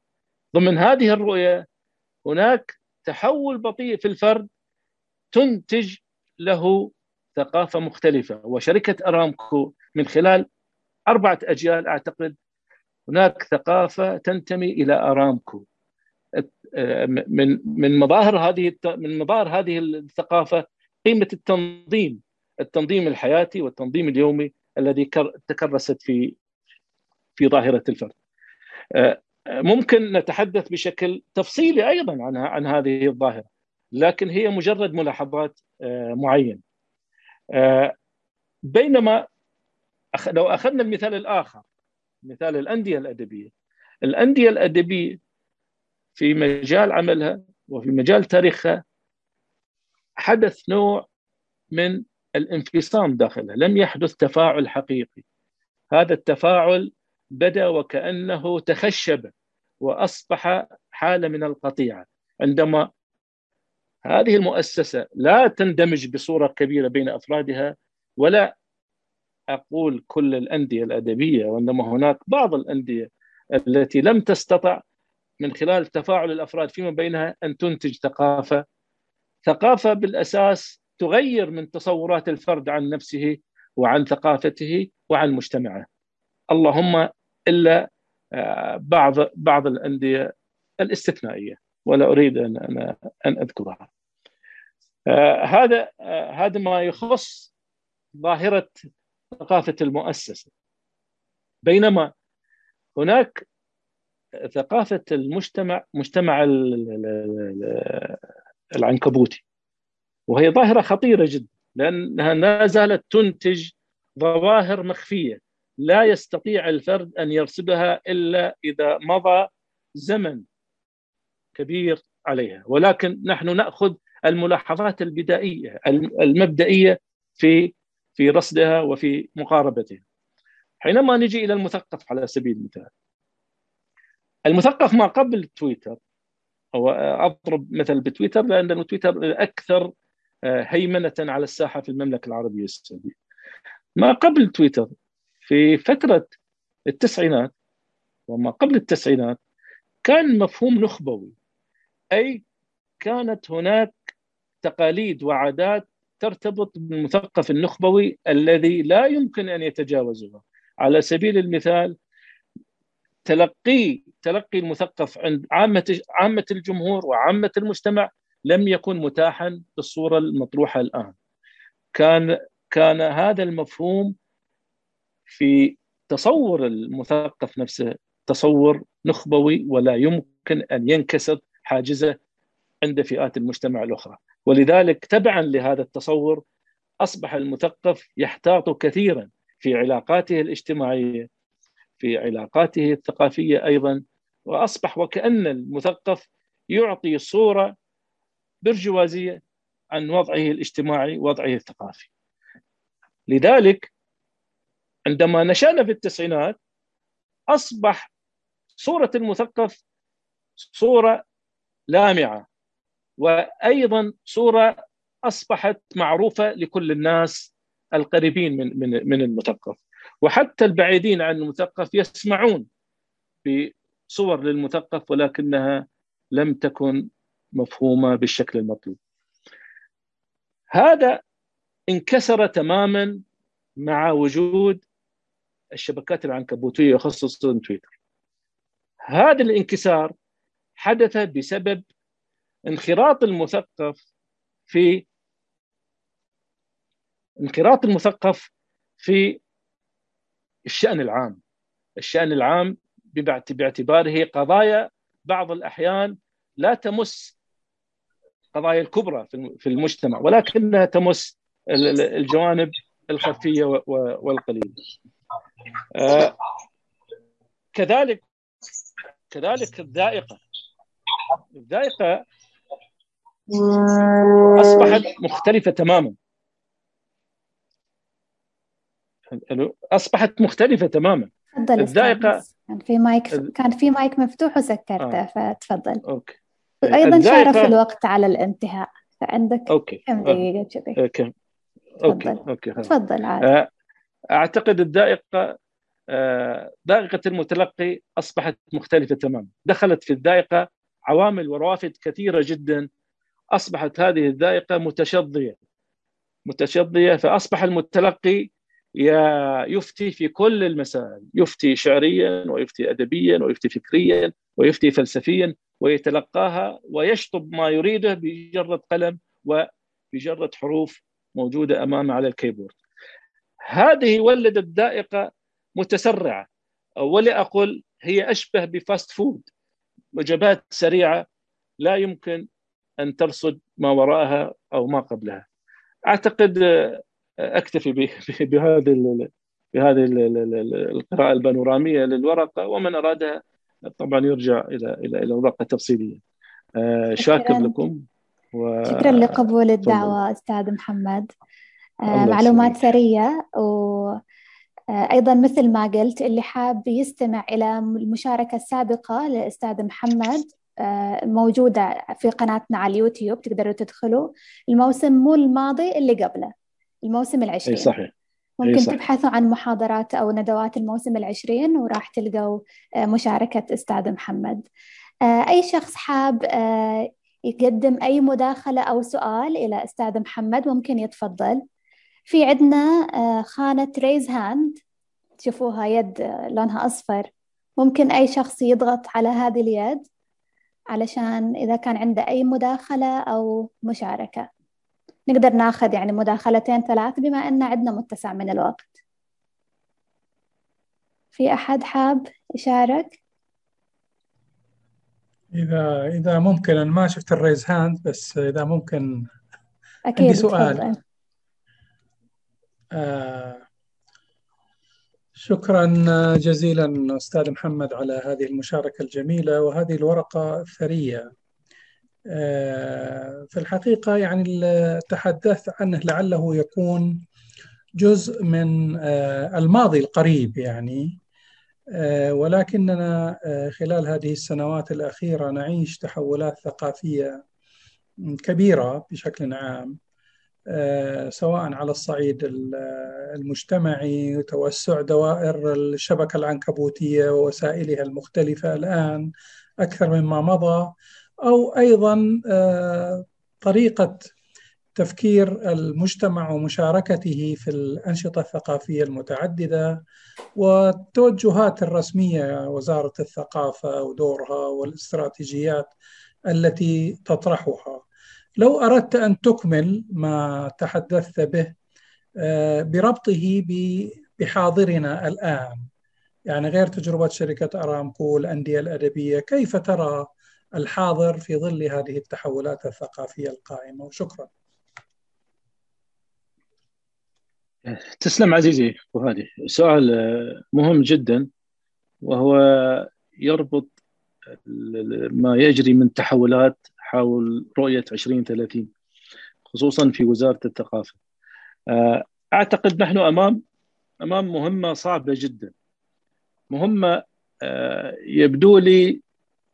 ضمن هذه الرؤية هناك تحول بطيء في الفرد تنتج له ثقافة مختلفة وشركة أرامكو من خلال أربعة أجيال أعتقد هناك ثقافة تنتمي إلى أرامكو. من من مظاهر هذه من مظاهر هذه الثقافة قيمة التنظيم التنظيم الحياتي والتنظيم اليومي الذي تكرست في في ظاهرة الفرد. آه، ممكن نتحدث بشكل تفصيلي أيضا عن عن هذه الظاهرة لكن هي مجرد ملاحظات آه، معينة. آه، بينما لو أخذنا المثال الآخر مثال الأندية الأدبية الأندية الأدبية في مجال عملها وفي مجال تاريخها حدث نوع من الانفصام داخلها لم يحدث تفاعل حقيقي. هذا التفاعل بدا وكأنه تخشب وأصبح حالة من القطيعة. عندما هذه المؤسسة لا تندمج بصورة كبيرة بين أفرادها ولا أقول كل الأندية الأدبية وإنما هناك بعض الأندية التي لم تستطع من خلال تفاعل الأفراد فيما بينها أن تنتج ثقافة. ثقافة بالأساس تغير من تصورات الفرد عن نفسه وعن ثقافته وعن مجتمعه. اللهم إلا آه، بعض بعض الأندية الاستثنائية ولا أريد أن أن, أن أذكرها. آه، هذا آه، هذا ما يخص ظاهرة ثقافة المؤسسة. بينما هناك ثقافة المجتمع مجتمع العنكبوتي وهي ظاهرة خطيرة جدا لأنها لا زالت تنتج ظواهر مخفية. لا يستطيع الفرد أن يرصدها إلا إذا مضى زمن كبير عليها. ولكن نحن نأخذ الملاحظات البدائية المبدئية في في رصدها وفي مقاربتها. حينما نجي إلى المثقف على سبيل المثال المثقف ما قبل تويتر هو أضرب مثل بتويتر لأن تويتر أكثر هيمنة على الساحة في المملكة العربية السعودية. ما قبل تويتر في فترة التسعينات وما قبل التسعينات كان مفهوم نخبوي أي كانت هناك تقاليد وعادات ترتبط بالمثقف النخبوي الذي لا يمكن أن يتجاوزها على سبيل المثال تلقي تلقي المثقف عند عامه عامة الجمهور وعامة المجتمع لم يكن متاحا بالصورة المطروحة الآن. كان كان هذا المفهوم في تصور المثقف نفسه تصور نخبوي ولا يمكن أن ينكسر حاجزة عند فئات المجتمع الأخرى، ولذلك تبعا لهذا التصور أصبح المثقف يحتاط كثيرا في علاقاته الاجتماعية في علاقاته الثقافية أيضا وأصبح وكأن المثقف يعطي صورة برجوازيه عن وضعه الاجتماعي وضعه الثقافي. لذلك عندما نشأنا في التسعينات أصبح صورة المثقف صورة لامعة وأيضا صورة أصبحت معروفة لكل الناس القريبين من من من المثقف وحتى البعيدين عن المثقف يسمعون بصور للمثقف ولكنها لم تكن مفهومة بالشكل المطلوب. هذا انكسر تماما مع وجود الشبكات العنكبوتية خصوصا تويتر. هذا الانكسار حدث بسبب انخراط المثقف في انخراط المثقف في الشأن العام الشأن العام باعتباره قضايا بعض الأحيان لا تمس القضايا الكبرى في المجتمع ولكنها تمس الجوانب الخفية والقليلة. آه، كذلك كذلك الذائقة. الذائقة أصبحت مختلفة تماما. أصبحت مختلفة تماما. تفضل الذائقة كان في مايك كان في مايك مفتوح وسكرته آه. فتفضل. أوكي. وأيضا شارف الوقت على الانتهاء. فعندك okay. كم دقيقة كذي؟ okay okay okay تفضل عادي آه، أعتقد الذائقه آه، ذائقه المتلقي أصبحت مختلفة تماما. دخلت في الذائقه عوامل وروافد كثيرة جدا. أصبحت هذه الذائقه متشظية. متشظية فأصبح المتلقي يفتي في كل المسائل. يفتي شعريا ويفتي ادبيا ويفتي فكريا ويفتي فلسفيا. ويتلقاها ويشطب ما يريده بجرة قلم وبجرة حروف موجودة أمامه على ال keyboard. هذه ولدت ذائقة متسرعة. ولا أقول هي أشبه ب fast food وجبات سريعة لا يمكن أن ترصد ما وراءها أو ما قبلها. أعتقد أكتفي بهذه بهذه القراءة البانورامية للورقة ومن أرادها طبعا يرجع إلى إلى إلى الورقه تفصيليه. شاكر لكم و... شكرا لقبول الدعوة أستاذ محمد. معلومات سرية و أيضا مثل ما قلت اللي حاب يستمع إلى المشاركة السابقة للأستاذ محمد موجودة في قناتنا على اليوتيوب تقدروا تدخلوا. الموسم مو الماضي اللي قبله. الموسم العشرين. صحيح. ممكن صحيح. تبحثوا عن محاضرات أو ندوات الموسم العشرين وراح تلقوا مشاركة أستاذ محمد. أي شخص حاب يقدم أي مداخلة أو سؤال إلى أستاذ محمد ممكن يتفضل. في عندنا خانة raise hand تشوفوها يد لونها أصفر. ممكن أي شخص يضغط على هذه اليد علشان إذا كان عنده أي مداخلة أو مشاركة. نقدر ناخذ يعني مداخلتين ثلاث بما أن عندنا متسع من الوقت. في أحد حاب يشارك؟ إذا إذا ممكن أنا ما شفت ال raise hand بس إذا ممكن أكيد عندي سؤال. آه شكرا جزيلا أستاذ محمد على هذه المشاركة الجميلة وهذه الورقة الثرية. آه في الحقيقة يعني تحدثت عنه لعله يكون جزء من آه الماضي القريب يعني. آه ولكننا خلال هذه السنوات الأخيرة نعيش تحولات ثقافية كبيرة بشكل عام سواء على الصعيد المجتمعي توسع دوائر الشبكة العنكبوتية ووسائلها المختلفة. الآن أكثر مما مضى أو أيضا طريقة تفكير المجتمع ومشاركته في الأنشطة الثقافية المتعددة والتوجهات الرسمية وزارة الثقافة ودورها والاستراتيجيات التي تطرحها. لو أردت أن تكمل ما تحدثت به بربطه بحاضرنا الآن. يعني غير تجربة شركة أرامكو والأندية الأدبية كيف ترى الحاضر في ظل هذه التحولات الثقافية القائمة وشكرا. تسلم عزيزي وهذه سؤال مهم جدا وهو يربط ما يجري من تحولات حول رؤية 2030 خصوصا في وزارة الثقافة. أعتقد نحن أمام أمام مهمة صعبة جدا. مهمة يبدو لي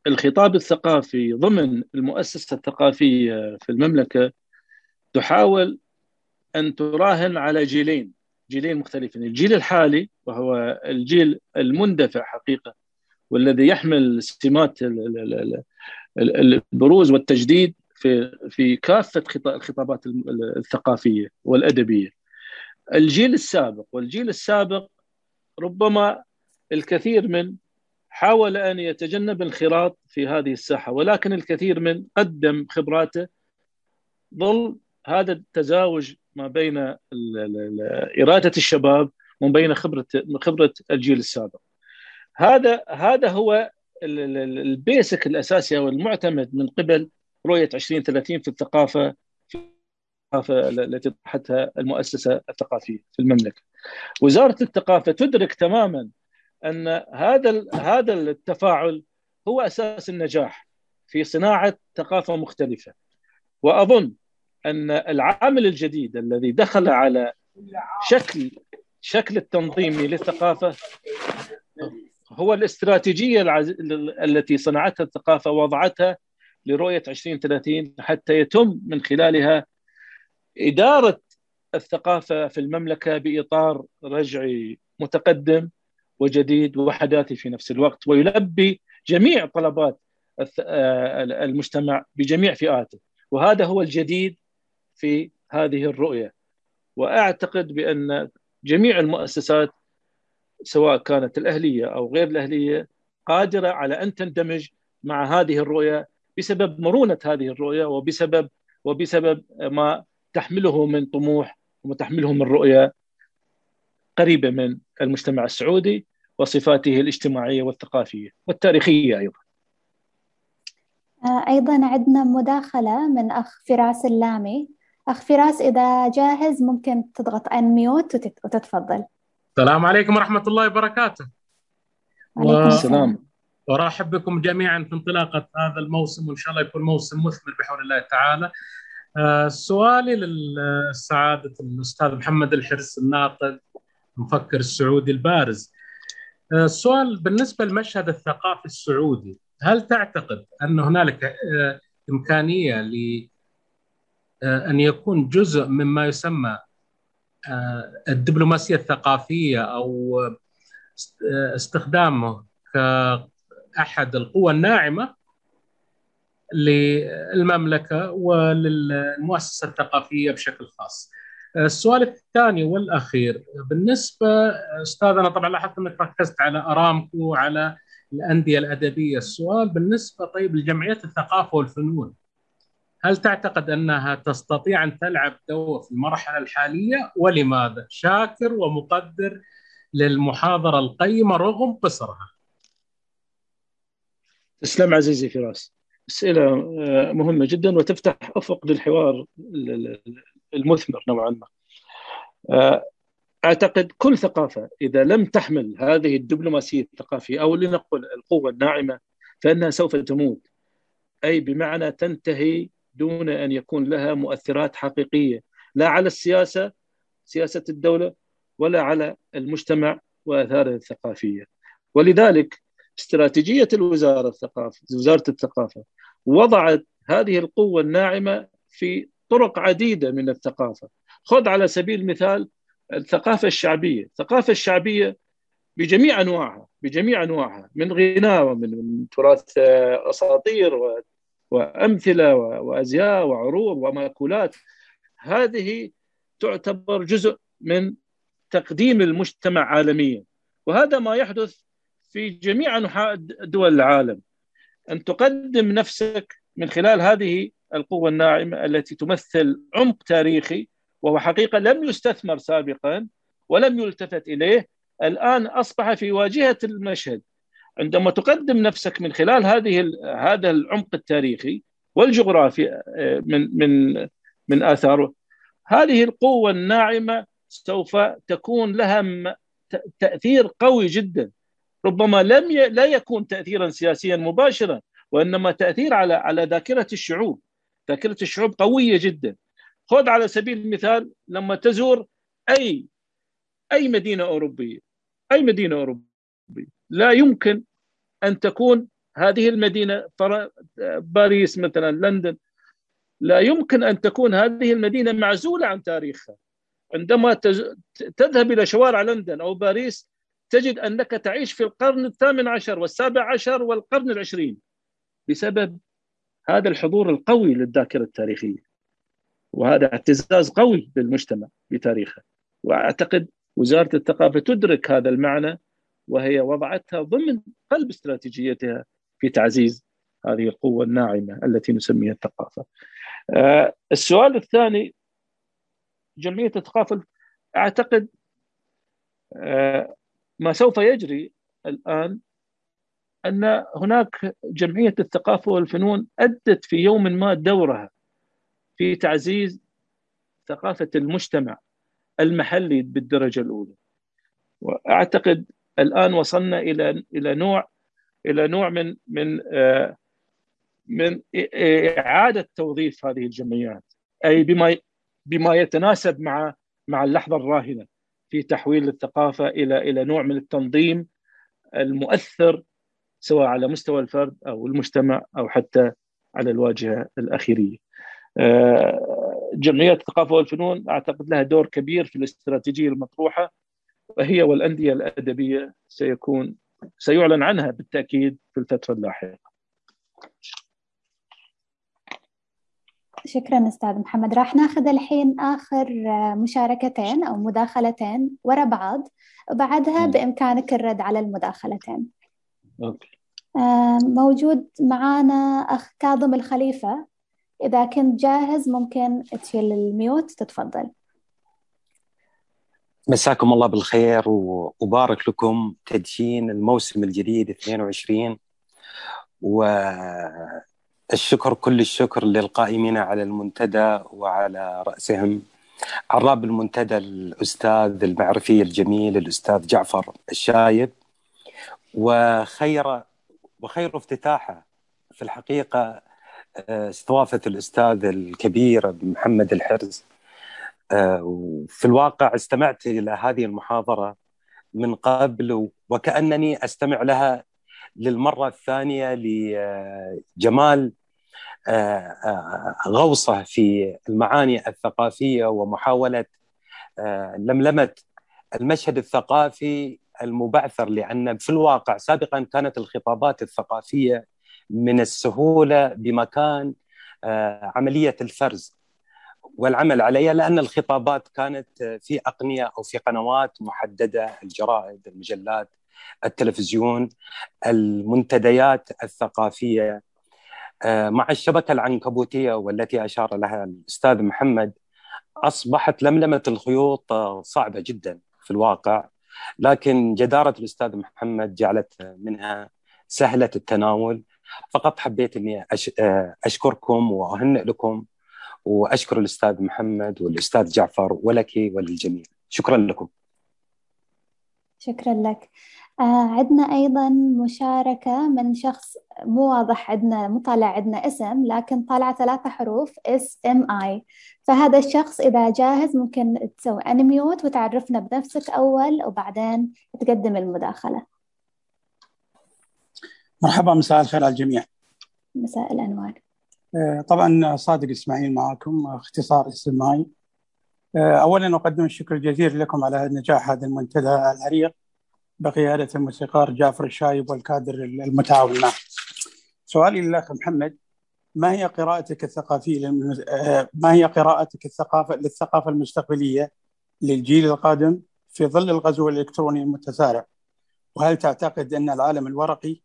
الخطاب الثقافي ضمن المؤسسة الثقافية في المملكة تحاول أن تراهن على جيلين جيلين مختلفين الجيل الحالي وهو الجيل المندفع حقيقة والذي يحمل سمات البروز والتجديد في في كافة الخطابات الثقافية والأدبية. الجيل السابق والجيل السابق ربما الكثير من حاول أن يتجنب الانخراط في هذه الساحة ولكن الكثير من قدم خبراته ظل هذا التزاوج ما بين إرادة الشباب وما بين خبره خبرة الجيل السابق. هذا هذا هو البيسك الأساسي أو المعتمد من قبل رؤية 2030 في الثقافة التي طرحتها المؤسسة الثقافية في المملكة. وزارة الثقافة تدرك تماما أن هذا هذا التفاعل هو أساس النجاح في صناعة ثقافة مختلفة. وأظن أن العامل الجديد الذي دخل على شكل شكل التنظيمي للثقافة هو الاستراتيجية التي صنعتها الثقافة ووضعتها لرؤية 2030 حتى يتم من خلالها إدارة الثقافة في المملكة بإطار رجعي متقدم وجديد وحداثي في نفس الوقت ويلبي جميع طلبات المجتمع بجميع فئاته. وهذا هو الجديد في هذه الرؤية. وأعتقد بأن جميع المؤسسات سواء كانت الأهلية أو غير الأهلية قادرة على أن تندمج مع هذه الرؤية بسبب مرونة هذه الرؤية وبسبب وبسبب ما تحمله من طموح وتحمله من رؤية قريبة من المجتمع السعودي. وصفاته الاجتماعية والثقافية والتاريخية أيضا. أيضا عندنا مداخلة من أخ فراس اللامي. أخ فراس إذا جاهز ممكن تضغط ان ميوت وتتفضل. السلام عليكم ورحمة الله وبركاته وعليكم السلام وأرحب بكم جميعا في انطلاقة هذا الموسم وإن شاء الله يكون موسم مثمر بحول الله تعالى. آه، سؤالي للسعادة الأستاذ محمد الحرس الناطق المفكر السعودي البارز. آه، السؤال بالنسبة للمشهد الثقافي السعودي، هل تعتقد أن هنالك آه، إمكانية ل أن يكون جزء مما يسمى الدبلوماسية الثقافية أو استخدامه كأحد القوى الناعمة للمملكة وللمؤسسة الثقافية بشكل خاص؟ السؤال الثاني والأخير. بالنسبة أستاذ أنا طبعا لاحظت أنك ركزت على أرامكو وعلى الأندية الأدبية. السؤال بالنسبة طيب لجمعية الثقافة والفنون هل تعتقد أنها تستطيع أن تلعب دور في المرحلة الحالية؟ ولماذا؟ شاكر ومقدر للمحاضرة القيمة رغم قصرها. تسلم عزيزي فراس. أسئلة آه، مهمة جدا وتفتح أفق للحوار المثمر نوعا ما. آه، أعتقد كل ثقافة إذا لم تحمل هذه الدبلوماسية الثقافية أو لنقل القوة الناعمة فإنها سوف تموت. أي بمعنى تنتهي دون أن يكون لها مؤثرات حقيقية لا على السياسة سياسة الدولة ولا على المجتمع وآثاره الثقافية. ولذلك استراتيجية الوزارة الثقافة وزارة الثقافة وضعت هذه القوة الناعمة في طرق عديدة من الثقافة. خذ على سبيل المثال الثقافة الشعبية. الثقافة الشعبية بجميع أنواعها بجميع أنواعها من غناء ومن من تراث أساطير وأمثلة وأزياء وعروض ومأكولات. هذه تعتبر جزء من تقديم المجتمع عالميا. وهذا ما يحدث في جميع أنحاء دول العالم. أن تقدم نفسك من خلال هذه القوة الناعمة التي تمثل عمق تاريخي وهو حقيقة لم يستثمر سابقا ولم يلتفت إليه الآن أصبح في واجهة المشهد. عندما تقدم نفسك من خلال هذه هذا العمق التاريخي والجغرافي آه، من من من آثاره هذه القوة الناعمة سوف تكون لها تأثير قوي جدا. ربما لم ي... لا يكون تاثيرا سياسيا مباشرا وإنما تأثير على على ذاكرة الشعوب. ذاكره الشعوب قوية جدا. خذ على سبيل المثال لما تزور أي أي مدينة أوروبية أي مدينة أوروبية. لا يمكن أن تكون هذه المدينة باريس مثلا لندن. لا يمكن أن تكون هذه المدينة معزولة عن تاريخها. عندما تذهب إلى شوارع لندن أو باريس تجد أنك تعيش في القرن الثامن عشر والسابع عشر والقرن العشرين. بسبب هذا الحضور القوي للذاكرة التاريخية وهذا اعتزاز قوي للمجتمع بتاريخه. وأعتقد وزارة الثقافة تدرك هذا المعنى وهي وضعتها ضمن قلب استراتيجيتها في تعزيز هذه القوة الناعمة التي نسميها الثقافة. آه، السؤال الثاني جمعية الثقافة أعتقد آه، ما سوف يجري الآن أن هناك جمعية الثقافة والفنون أدت في يوم ما دورها في تعزيز ثقافة المجتمع المحلي بالدرجة الأولى. وأعتقد الآن وصلنا إلى إلى نوع إلى نوع من من آه، من إعادة توظيف هذه الجمعيات أي بما بما يتناسب مع مع اللحظة الراهنة في تحويل الثقافة إلى إلى نوع من التنظيم المؤثر سواء على مستوى الفرد أو المجتمع أو حتى على الواجهة الأخيرية. آه، جمعيات الثقافة والفنون أعتقد لها دور كبير في الاستراتيجية المطروحة وهي والأندية الأدبية سيكون سيعلن عنها بالتأكيد في الفترة اللاحقة. شكرا أستاذ محمد راح ناخذ الحين آخر مشاركتين أو مداخلتين ورا بعض وبعدها بإمكانك الرد على المداخلتين أوكي. موجود معانا أخ كاظم الخليفة. إذا كنت جاهز ممكن تشيل ال mute تتفضل. مساكم الله بالخير وبارك لكم تدشين الموسم الجديد 22 و الشكر كل الشكر للقائمين على المنتدى وعلى رأسهم. عراب المنتدى الأستاذ المعرفي الجميل الأستاذ جعفر الشايب. وخير وخير افتتاحه في الحقيقة استضافة الأستاذ الكبير محمد الحرز. وفي الواقع استمعت إلى هذه المحاضرة من قبل وكأنني أستمع لها للمرة الثانية لجمال غوصة في المعاني الثقافية ومحاولة لملمة المشهد الثقافي المبعثر لأن في الواقع سابقا كانت الخطابات الثقافية من السهولة بمكان عملية الفرز والعمل عليها لأن الخطابات كانت في أقنية أو في قنوات محددة الجرائد المجلات التلفزيون المنتديات الثقافية. مع الشبكة العنكبوتية والتي أشار لها الأستاذ محمد أصبحت لملمة الخيوط صعبة جدا في الواقع. لكن جدارة الأستاذ محمد جعلت منها سهلة التناول. فقط حبيت أني أشكركم وأهنئ لكم وأشكر الأستاذ محمد والأستاذ جعفر ولك وللجميع. شكرا لكم. شكرا لك. آه عندنا أيضا مشاركة من شخص مو واضح عندنا مو طالع عندنا اسم لكن طالع ثلاثة حروف S M E فهذا الشخص إذا جاهز ممكن تسوي unmute وتعرفنا بنفسك أول وبعدين تقدم المداخلة. مرحبا مساء الخير على الجميع. مساء الأنوار. طبعا صادق إسماعيل معكم اختصار اسم اي اولا أقدم الشكر الجزيل لكم على نجاح هذا المنتدى العريق بقياده الموسيقار جعفر الشايب والكادر المتعاون معه. سؤالي للاخ محمد ما هي قراءتك الثقافية للمز... ما هي قراءتك الثقافه للثقافة المستقبلية للجيل القادم في ظل الغزو الإلكتروني المتسارع؟ وهل تعتقد أن العالم الورقي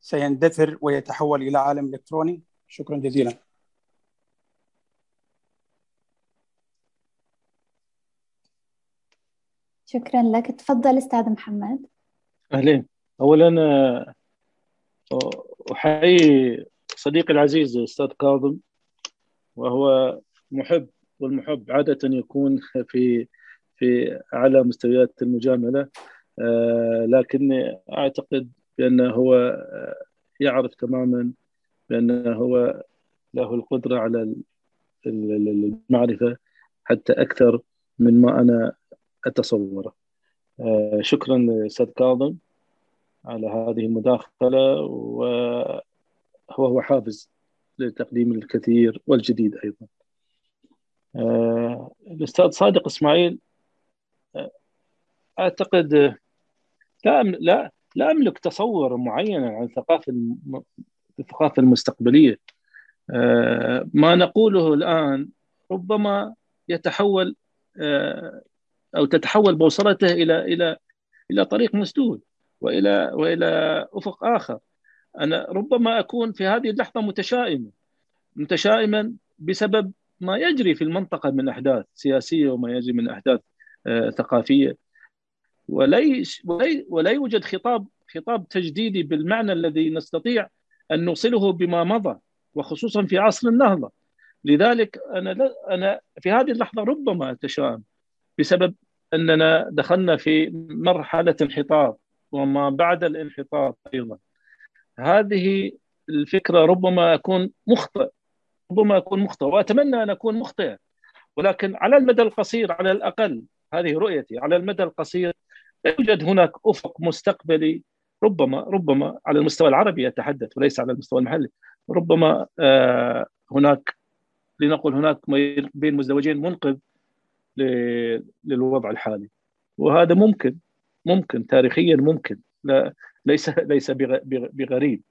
سيندثر ويتحول إلى عالم إلكتروني؟ شكرا جزيلا شكرا لك. تفضل أستاذ محمد. أهلين. اولا أحيي صديقي العزيز الاستاذ كاظم وهو محب والمحب عادة يكون في في أعلى مستويات المجاملة لكني أعتقد بأنه هو يعرف تماما بأنه هو له القدرة على المعرفة حتى أكثر من ما أنا أتصوره شكرا لأستاذ كاظم على هذه المداخلة وهو هو حافز لتقديم الكثير والجديد أيضا. الأستاذ صادق إسماعيل أعتقد لا لا لا أملك تصور معين عن ثقافة الثقافة المستقبلية. ما نقوله الآن ربما يتحول أو تتحول بوصلته إلى إلى إلى طريق مسدود وإلى وإلى أفق آخر. أنا ربما أكون في هذه اللحظة متشائما متشائما بسبب ما يجري في المنطقة من أحداث سياسية وما يجري من أحداث ثقافية. وليس ولا يوجد خطاب خطاب تجديدي بالمعنى الذي نستطيع أن نوصله بما مضى وخصوصا في عصر النهضة. لذلك أنا أنا في هذه اللحظة ربما أتشائم. بسبب أننا دخلنا في مرحلة انحطاط وما بعد الانحطاط أيضا. هذه الفكرة ربما أكون مخطئ ربما أكون مخطئ وأتمنى أن أكون مخطئا ولكن على المدى القصير على الأقل هذه رؤيتي على المدى القصير لا يوجد هناك أفق مستقبلي ربما ربما على المستوى العربي أتحدث وليس على المستوى المحلي. ربما آه هناك لنقل هناك بين مزدوجين منقذ للوضع الحالي. وهذا ممكن ممكن تاريخيا ممكن. لا ليس ليس بغريب.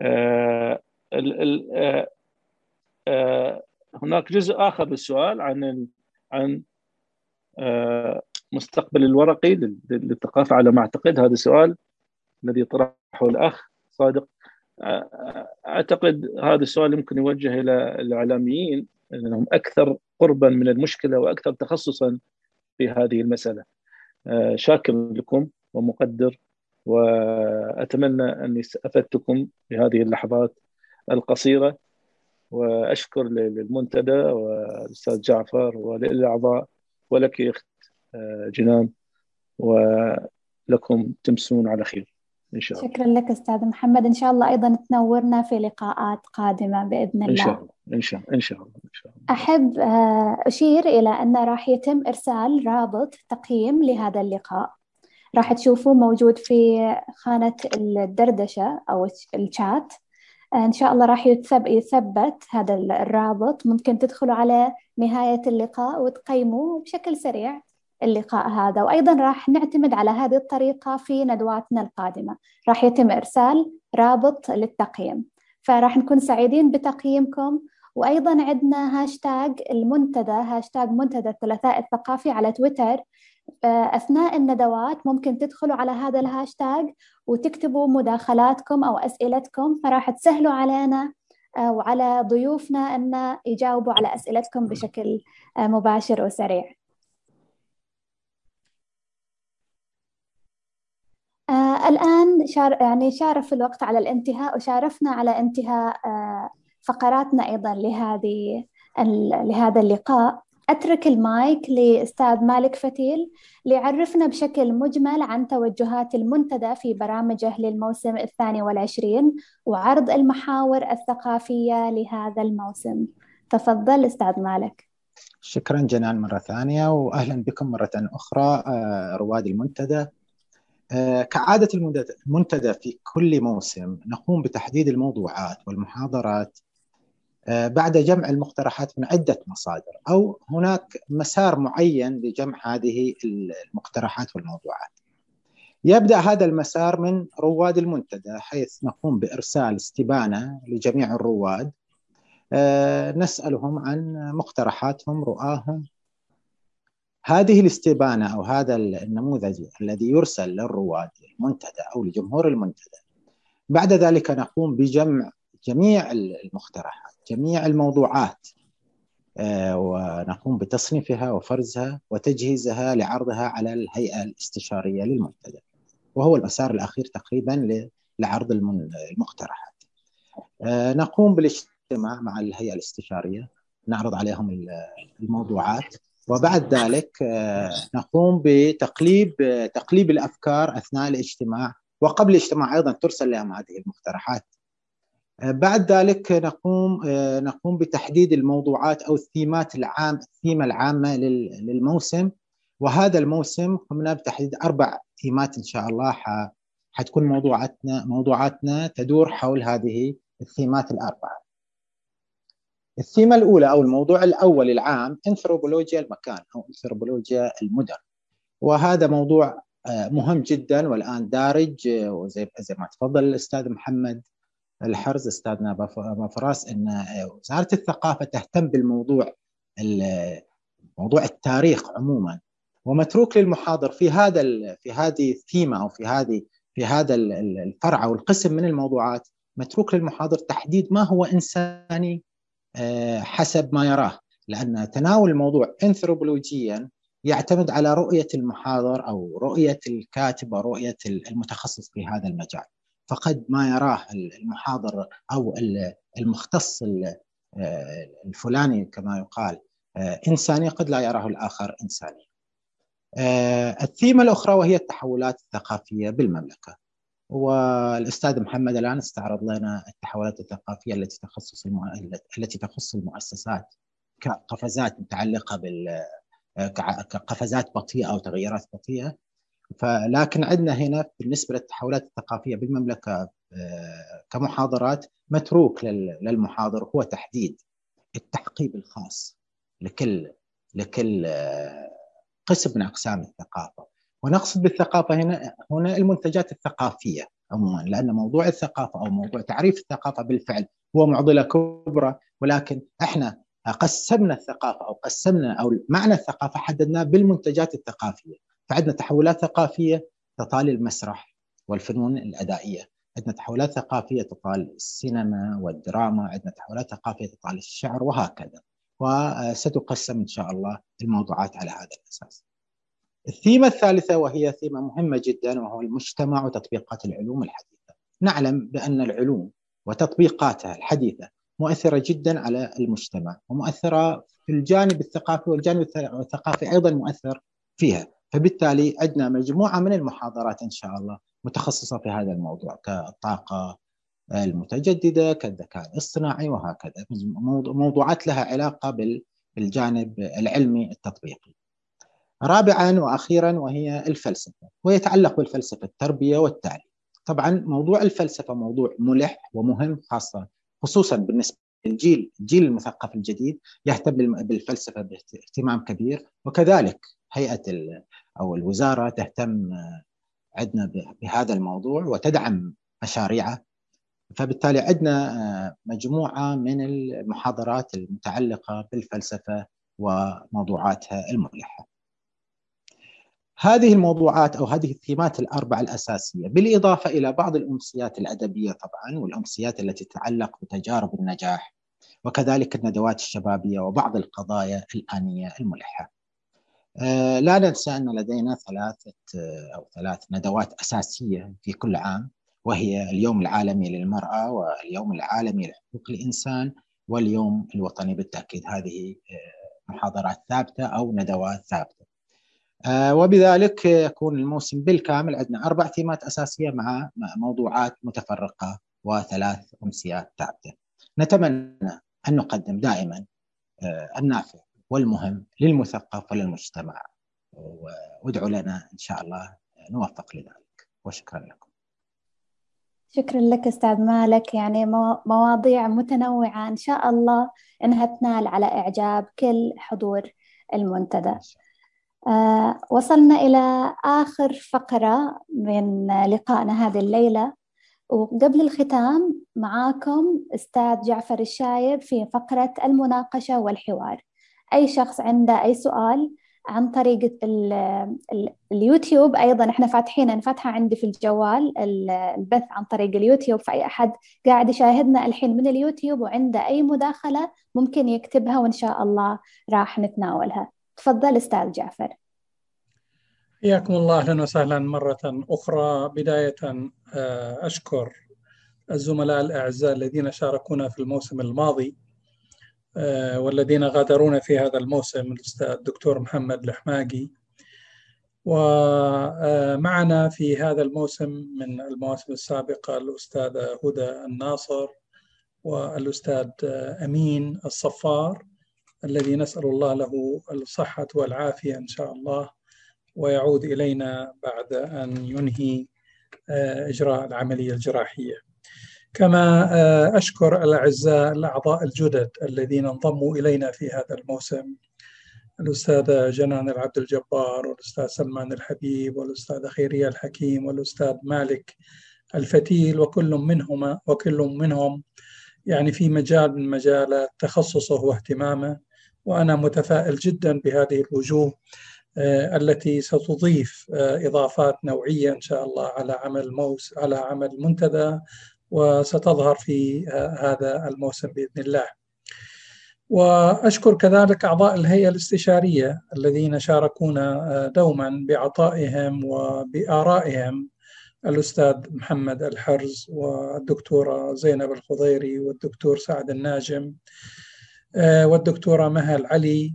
آه آه آه هناك جزء آخر للسؤال عن عن مستقبل الورقي للثقافة على ما أعتقد. هذا سؤال الذي طرحه الأخ صادق. أعتقد هذا السؤال يمكن يوجه إلى الإعلاميين. انهم أكثر قربا من المشكلة وأكثر تخصصا في هذه المسألة. شاكر لكم ومقدر وأتمنى أني افدتكم بهذه اللحظات القصيرة. وأشكر للمنتدى والأستاذ جعفر وللأعضاء ولك أخت جنان ولكم تمسون على خير. إن شاء الله. شكرا لك أستاذ محمد. إن شاء الله أيضا تنورنا في لقاءات قادمة بإذن الله إن شاء الله. إن شاء الله. إن شاء الله, إن شاء الله. أحب آه، أشير إلى أن راح يتم إرسال رابط تقييم لهذا اللقاء. راح تشوفوه موجود في خانة الدردشة أو الشات. إن شاء الله راح يثبت هذا الرابط. ممكن تدخلوا على نهاية اللقاء وتقيموه بشكل سريع. اللقاء هذا وأيضا راح نعتمد على هذه الطريقة في ندواتنا القادمة. راح يتم إرسال رابط للتقييم. فراح نكون سعيدين بتقييمكم. وأيضا عندنا هاشتاج المنتدى هاشتاج منتدى الثلاثاء الثقافي على تويتر. أثناء الندوات ممكن تدخلوا على هذا الهاشتاج وتكتبوا مداخلاتكم أو أسئلتكم. فراح تسهلوا علينا وعلى ضيوفنا أن يجاوبوا على أسئلتكم بشكل مباشر وسريع. آه الآن شار يعني شارف الوقت على الانتهاء وشارفنا على انتهاء آه فقراتنا أيضا لهذه لهذا اللقاء. أترك المايك لأستاذ مالك فتيل ليعرفنا بشكل مجمل عن توجهات المنتدى في برامجه للموسم الثاني والعشرين وعرض المحاور الثقافية لهذا الموسم. تفضل أستاذ مالك. شكرا جنان مرة ثانية وأهلا بكم مرة أخرى رواد المنتدى. كعادة المنتدى في كل موسم نقوم بتحديد الموضوعات والمحاضرات بعد جمع المقترحات من عدة مصادر أو هناك مسار معين لجمع هذه المقترحات والموضوعات. يبدأ هذا المسار من رواد المنتدى حيث نقوم بإرسال استبانة لجميع الرواد نسألهم عن مقترحاتهم رؤاهم هذه الاستبانة أو هذا النموذج الذي يرسل للرواد المنتدى أو لجمهور المنتدى. بعد ذلك نقوم بجمع جميع المقترحات جميع الموضوعات ونقوم بتصنيفها وفرزها وتجهيزها لعرضها على الهيئة الاستشارية للمنتدى وهو المسار الأخير تقريبا لعرض المقترحات. نقوم بالاجتماع مع الهيئة الاستشارية نعرض عليهم الموضوعات وبعد ذلك نقوم بتقليب تقليب الأفكار أثناء الاجتماع وقبل الاجتماع أيضا ترسل لهم هذه المقترحات. بعد ذلك نقوم نقوم بتحديد الموضوعات أو الثيمات العام الثيمة العامة للموسم وهذا الموسم قمنا بتحديد أربع ثيمات إن شاء الله حتكون موضوعاتنا موضوعاتنا تدور حول هذه الثيمات الأربعة. الثيمة الأولى أو الموضوع الأول العام انثروبولوجيا المكان أو انثروبولوجيا المدن. وهذا موضوع مهم جدا والآن دارج وزي زي ما تفضل الأستاذ محمد الحرز أستاذنا بفراس أن وزارة الثقافة تهتم بالموضوع موضوع التاريخ عموما. ومتروك للمحاضر في هذا في هذه الثيمة أو في هذه في هذا الفرع أو القسم من الموضوعات متروك للمحاضر تحديد ما هو إنساني حسب ما يراه. لأن تناول الموضوع انثروبولوجيا يعتمد على رؤية المحاضر أو رؤية الكاتب ورؤية المتخصص في هذا المجال. فقد ما يراه المحاضر أو المختص الفلاني كما يقال إنساني قد لا يراه الآخر إنساني الثيمة الأخرى وهي التحولات الثقافية بالمملكة. والاستاذ محمد الآن استعرض لنا التحولات الثقافية التي المو... التي تخص المؤسسات كقفزات متعلقة بال كقفزات بطيئة أو تغيرات بطيئة. فلكن عندنا هنا بالنسبة للتحولات الثقافية بالمملكة كمحاضرات متروك للمحاضر هو تحديد التحقيب الخاص لكل لكل قسم من أقسام الثقافة. ونقصد بالثقافة هنا هنا المنتجات الثقافية عموما لأن موضوع الثقافة أو موضوع تعريف الثقافة بالفعل هو معضلة كبرى ولكن إحنا قسمنا الثقافة أو قسمنا أو معنى الثقافة حددناه بالمنتجات الثقافية. فعندنا تحولات ثقافية تطال المسرح والفنون الأدائية عندنا تحولات ثقافية تطال السينما والدراما عندنا تحولات ثقافية تطال الشعر وهكذا. وستقسم إن شاء الله الموضوعات على هذا الأساس. الثيمة الثالثة وهي ثيمة مهمة جدا وهو المجتمع وتطبيقات العلوم الحديثة. نعلم بأن العلوم وتطبيقاتها الحديثة مؤثرة جدا على المجتمع ومؤثرة في الجانب الثقافي والجانب الثقافي أيضا مؤثر فيها. فبالتالي عندنا مجموعة من المحاضرات إن شاء الله متخصصة في هذا الموضوع كالطاقة المتجددة كالذكاء الاصطناعي وهكذا. موضوعات لها علاقة بالجانب العلمي التطبيقي. رابعا وأخيرا وهي الفلسفة ويتعلق بالفلسفة التربية والتعليم طبعا موضوع الفلسفة موضوع ملح ومهم خاصة خصوصا بالنسبة للجيل الجيل المثقف الجديد يهتم بالفلسفة باهتمام كبير وكذلك هيئة أو الوزارة تهتم عندنا بهذا الموضوع وتدعم مشاريعه فبالتالي عندنا مجموعة من المحاضرات المتعلقة بالفلسفة وموضوعاتها الملحة. هذه الموضوعات أو هذه الثيمات الأربعة الأساسية بالإضافة إلى بعض الأمسيات الأدبية طبعا والأمسيات التي تتعلق بتجارب النجاح وكذلك الندوات الشبابية وبعض القضايا الآنية الملحة. آه، لا ننسى أن لدينا ثلاثة أو ثلاث ندوات أساسية في كل عام وهي اليوم العالمي للمرأة واليوم العالمي لحقوق الإنسان واليوم الوطني بالتأكيد هذه آه، محاضرات ثابتة أو ندوات ثابتة. آه، وبذلك يكون الموسم بالكامل عندنا أربع تيمات أساسية مع موضوعات متفرقة وثلاث أمسيات ثابتة. نتمنى أن نقدم دائما آه، النافع والمهم للمثقف وللمجتمع وادعوا لنا إن شاء الله نوفق لذلك. وشكرا لكم. شكرا لك أستاذ مالك. يعني مواضيع متنوعة إن شاء الله إنها تنال على إعجاب كل حضور المنتدى. وصلنا إلى آخر فقرة من لقائنا هذه الليلة. وقبل الختام معاكم أستاذ جعفر الشايب في فقرة المناقشة والحوار. أي شخص عنده أي سؤال عن طريق اليوتيوب أيضا إحنا فاتحين نفتحها عندي في الجوال البث عن طريق اليوتيوب فأي أحد قاعد يشاهدنا الحين من اليوتيوب وعنده أي مداخلة ممكن يكتبها وإن شاء الله راح نتناولها. تفضل أستاذ جعفر. حياكم الله أهلا وسهلا مرة أخرى. بداية آه، أشكر الزملاء الأعزاء الذين شاركونا في الموسم الماضي آه، والذين غادرونا في هذا الموسم الأستاذ الدكتور محمد الحماقي ومعنا في هذا الموسم من المواسم السابقة الأستاذة هدى الناصر والأستاذ أمين الصفار. الذي نسأل الله له الصحة والعافية إن شاء الله ويعود إلينا بعد أن ينهي آه، إجراء العملية الجراحية. كما آه، أشكر الأعزاء الأعضاء الجدد الذين انضموا إلينا في هذا الموسم الأستاذة جنان العبد الجبار والأستاذ سلمان الحبيب والأستاذة خيرية الحكيم والأستاذ مالك الفتيل وكل منهما وكل منهم يعني في مجال من مجالات تخصصه واهتمامه. وأنا متفائل جدا بهذه الوجوه آه، التي ستضيف آه، إضافات نوعية إن شاء الله على عمل موس على عمل منتدى وستظهر في آه، هذا الموسم بإذن الله. وأشكر كذلك أعضاء الهيئة الاستشارية الذين شاركونا دوما بعطائهم وبآرائهم الأستاذ محمد الحرز والدكتورة زينب الخضيري والدكتور سعد الناجم والدكتورة مها علي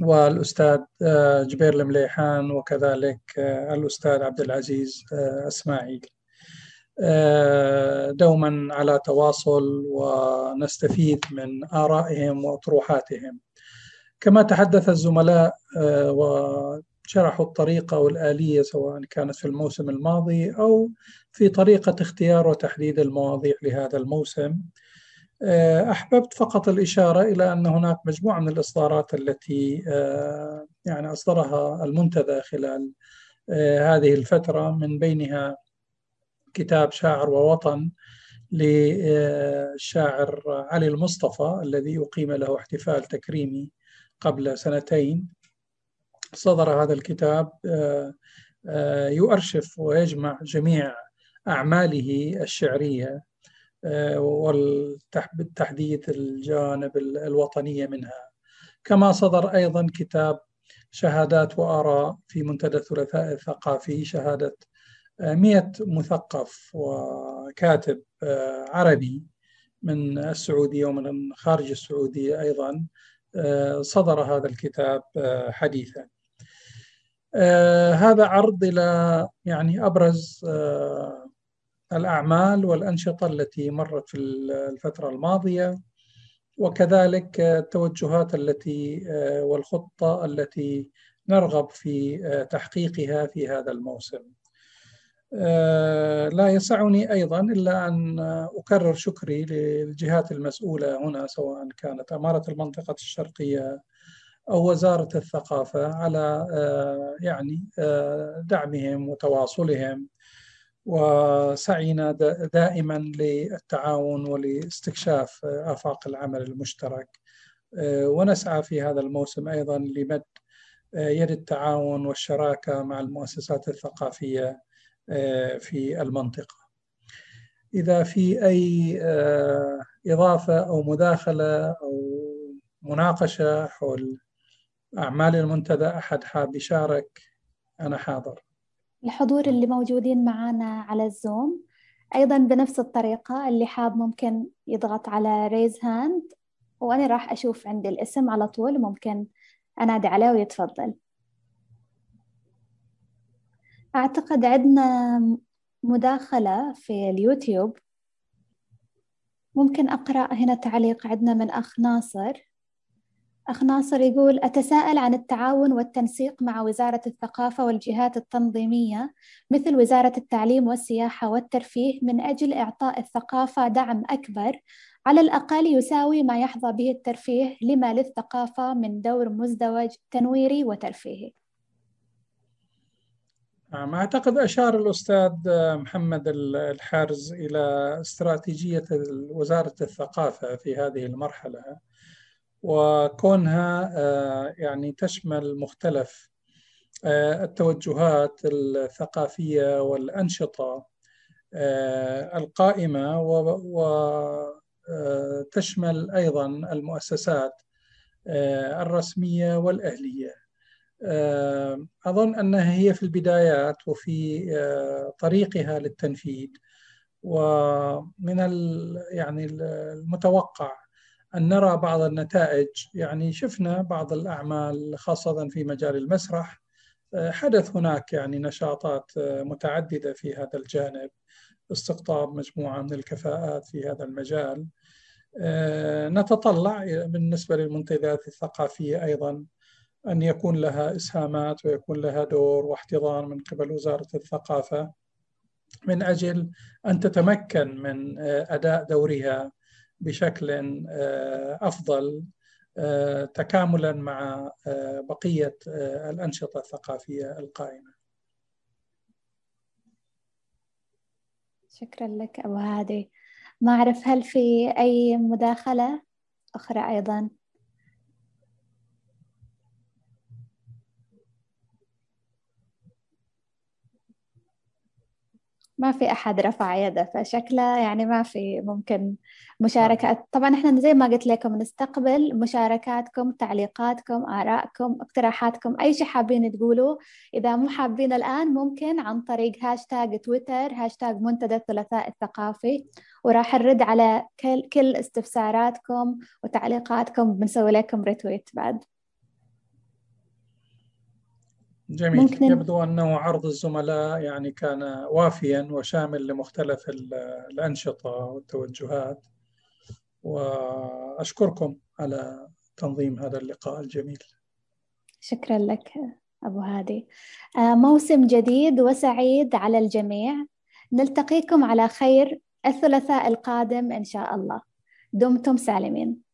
والأستاذ آه، جبير المليحان وكذلك آه، الأستاذ عبد العزيز إسماعيل. دوما على تواصل ونستفيد من آرائهم وأطروحاتهم. كما تحدث الزملاء وشرحوا الطريقة والآلية سواء كانت في الموسم الماضي أو في طريقة اختيار وتحديد المواضيع لهذا الموسم. آه، أحببت فقط الإشارة إلى أن هناك مجموعة من الإصدارات التي آه، يعني أصدرها المنتدى خلال آه، هذه الفترة من بينها كتاب شاعر ووطن للشاعر علي المصطفى الذي أقيم له احتفال تكريمي قبل سنتين. صدر هذا الكتاب يؤرشف ويجمع جميع أعماله الشعرية. والتحديث الجانب الوطنية منها. كما صدر أيضا كتاب شهادات وآراء في منتدى الثلاثاء الثقافي شهادة مئة مثقف وكاتب عربي من السعودية ومن خارج السعودية أيضا صدر هذا الكتاب حديثا. آه هذا عرض إلى يعني أبرز آه الأعمال والأنشطة التي مرت في الفترة الماضية وكذلك التوجهات التي آه، والخطة التي نرغب في آه، تحقيقها في هذا الموسم. آه، لا يسعني أيضا إلا أن أكرر شكري للجهات المسؤولة هنا سواء كانت أمارة المنطقة الشرقية أو وزارة الثقافة على يعني دعمهم وتواصلهم وسعينا دائما للتعاون ولاستكشاف آفاق العمل المشترك. ونسعى في هذا الموسم أيضا لمد يد التعاون والشراكة مع المؤسسات الثقافية في المنطقة. إذا في أي إضافة أو مداخلة أو مناقشة حول أعمال المنتدى أحد حاب يشارك؟ أنا حاضر. الحضور اللي موجودين معنا على الزوم أيضا بنفس الطريقة اللي حاب ممكن يضغط على raise hand وأنا راح أشوف عندي الاسم على طول ممكن أنادي عليه ويتفضل. أعتقد عندنا مداخلة في اليوتيوب. ممكن أقرأ هنا تعليق عندنا من أخ ناصر. أخ ناصر يقول أتساءل عن التعاون والتنسيق مع وزارة الثقافة والجهات التنظيمية مثل وزارة التعليم والسياحة والترفيه من أجل إعطاء الثقافة دعم أكبر على الأقل يساوي ما يحظى به الترفيه لما للثقافة من دور مزدوج تنويري وترفيهي. نعم، أعتقد أشار الأستاذ محمد الحارز إلى استراتيجية وزارة الثقافة في هذه المرحلة. وكونها آه، يعني تشمل مختلف آه، التوجهات الثقافية والأنشطة آه، القائمة وتشمل أيضا المؤسسات الرسمية والأهلية. أظن أنها هي في البدايات وفي طريقها للتنفيذ ومن يعني المتوقع أن نرى بعض النتائج. يعني شفنا بعض الأعمال خاصة في مجال المسرح آه، حدث هناك يعني نشاطات آه، متعددة في هذا الجانب استقطاب مجموعة من الكفاءات في هذا المجال. آه، نتطلع بالنسبة للمنتديات الثقافية أيضا أن يكون لها إسهامات ويكون لها دور واحتضان من قبل وزارة الثقافة من أجل أن تتمكن من أداء دورها. بشكل آه، أفضل آه، تكاملا مع آه، بقية الأنشطة الثقافية القائمة. شكرا لك أبو هادي. ما أعرف هل في أي مداخلة أخرى أيضا؟ ما في أحد رفع يده فشكله يعني ما في ممكن مشاركات. طبعا إحنا زي ما قلت لكم نستقبل مشاركاتكم تعليقاتكم آرائكم اقتراحاتكم أي شيء حابين تقولوا. إذا مو حابين الآن ممكن عن طريق هاشتاج تويتر هاشتاج منتدى الثلاثاء الثقافي وراح نرد على كل, كل استفساراتكم وتعليقاتكم بنسوي لكم retweet بعد. جميل. ممكن... يبدو أنه عرض الزملاء يعني كان وافيا وشامل لمختلف الأنشطة والتوجهات. وأشكركم على تنظيم هذا اللقاء الجميل. شكرا لك أبو هادي. آه، موسم جديد وسعيد على الجميع. نلتقيكم على خير الثلاثاء القادم إن شاء الله. دمتم سالمين.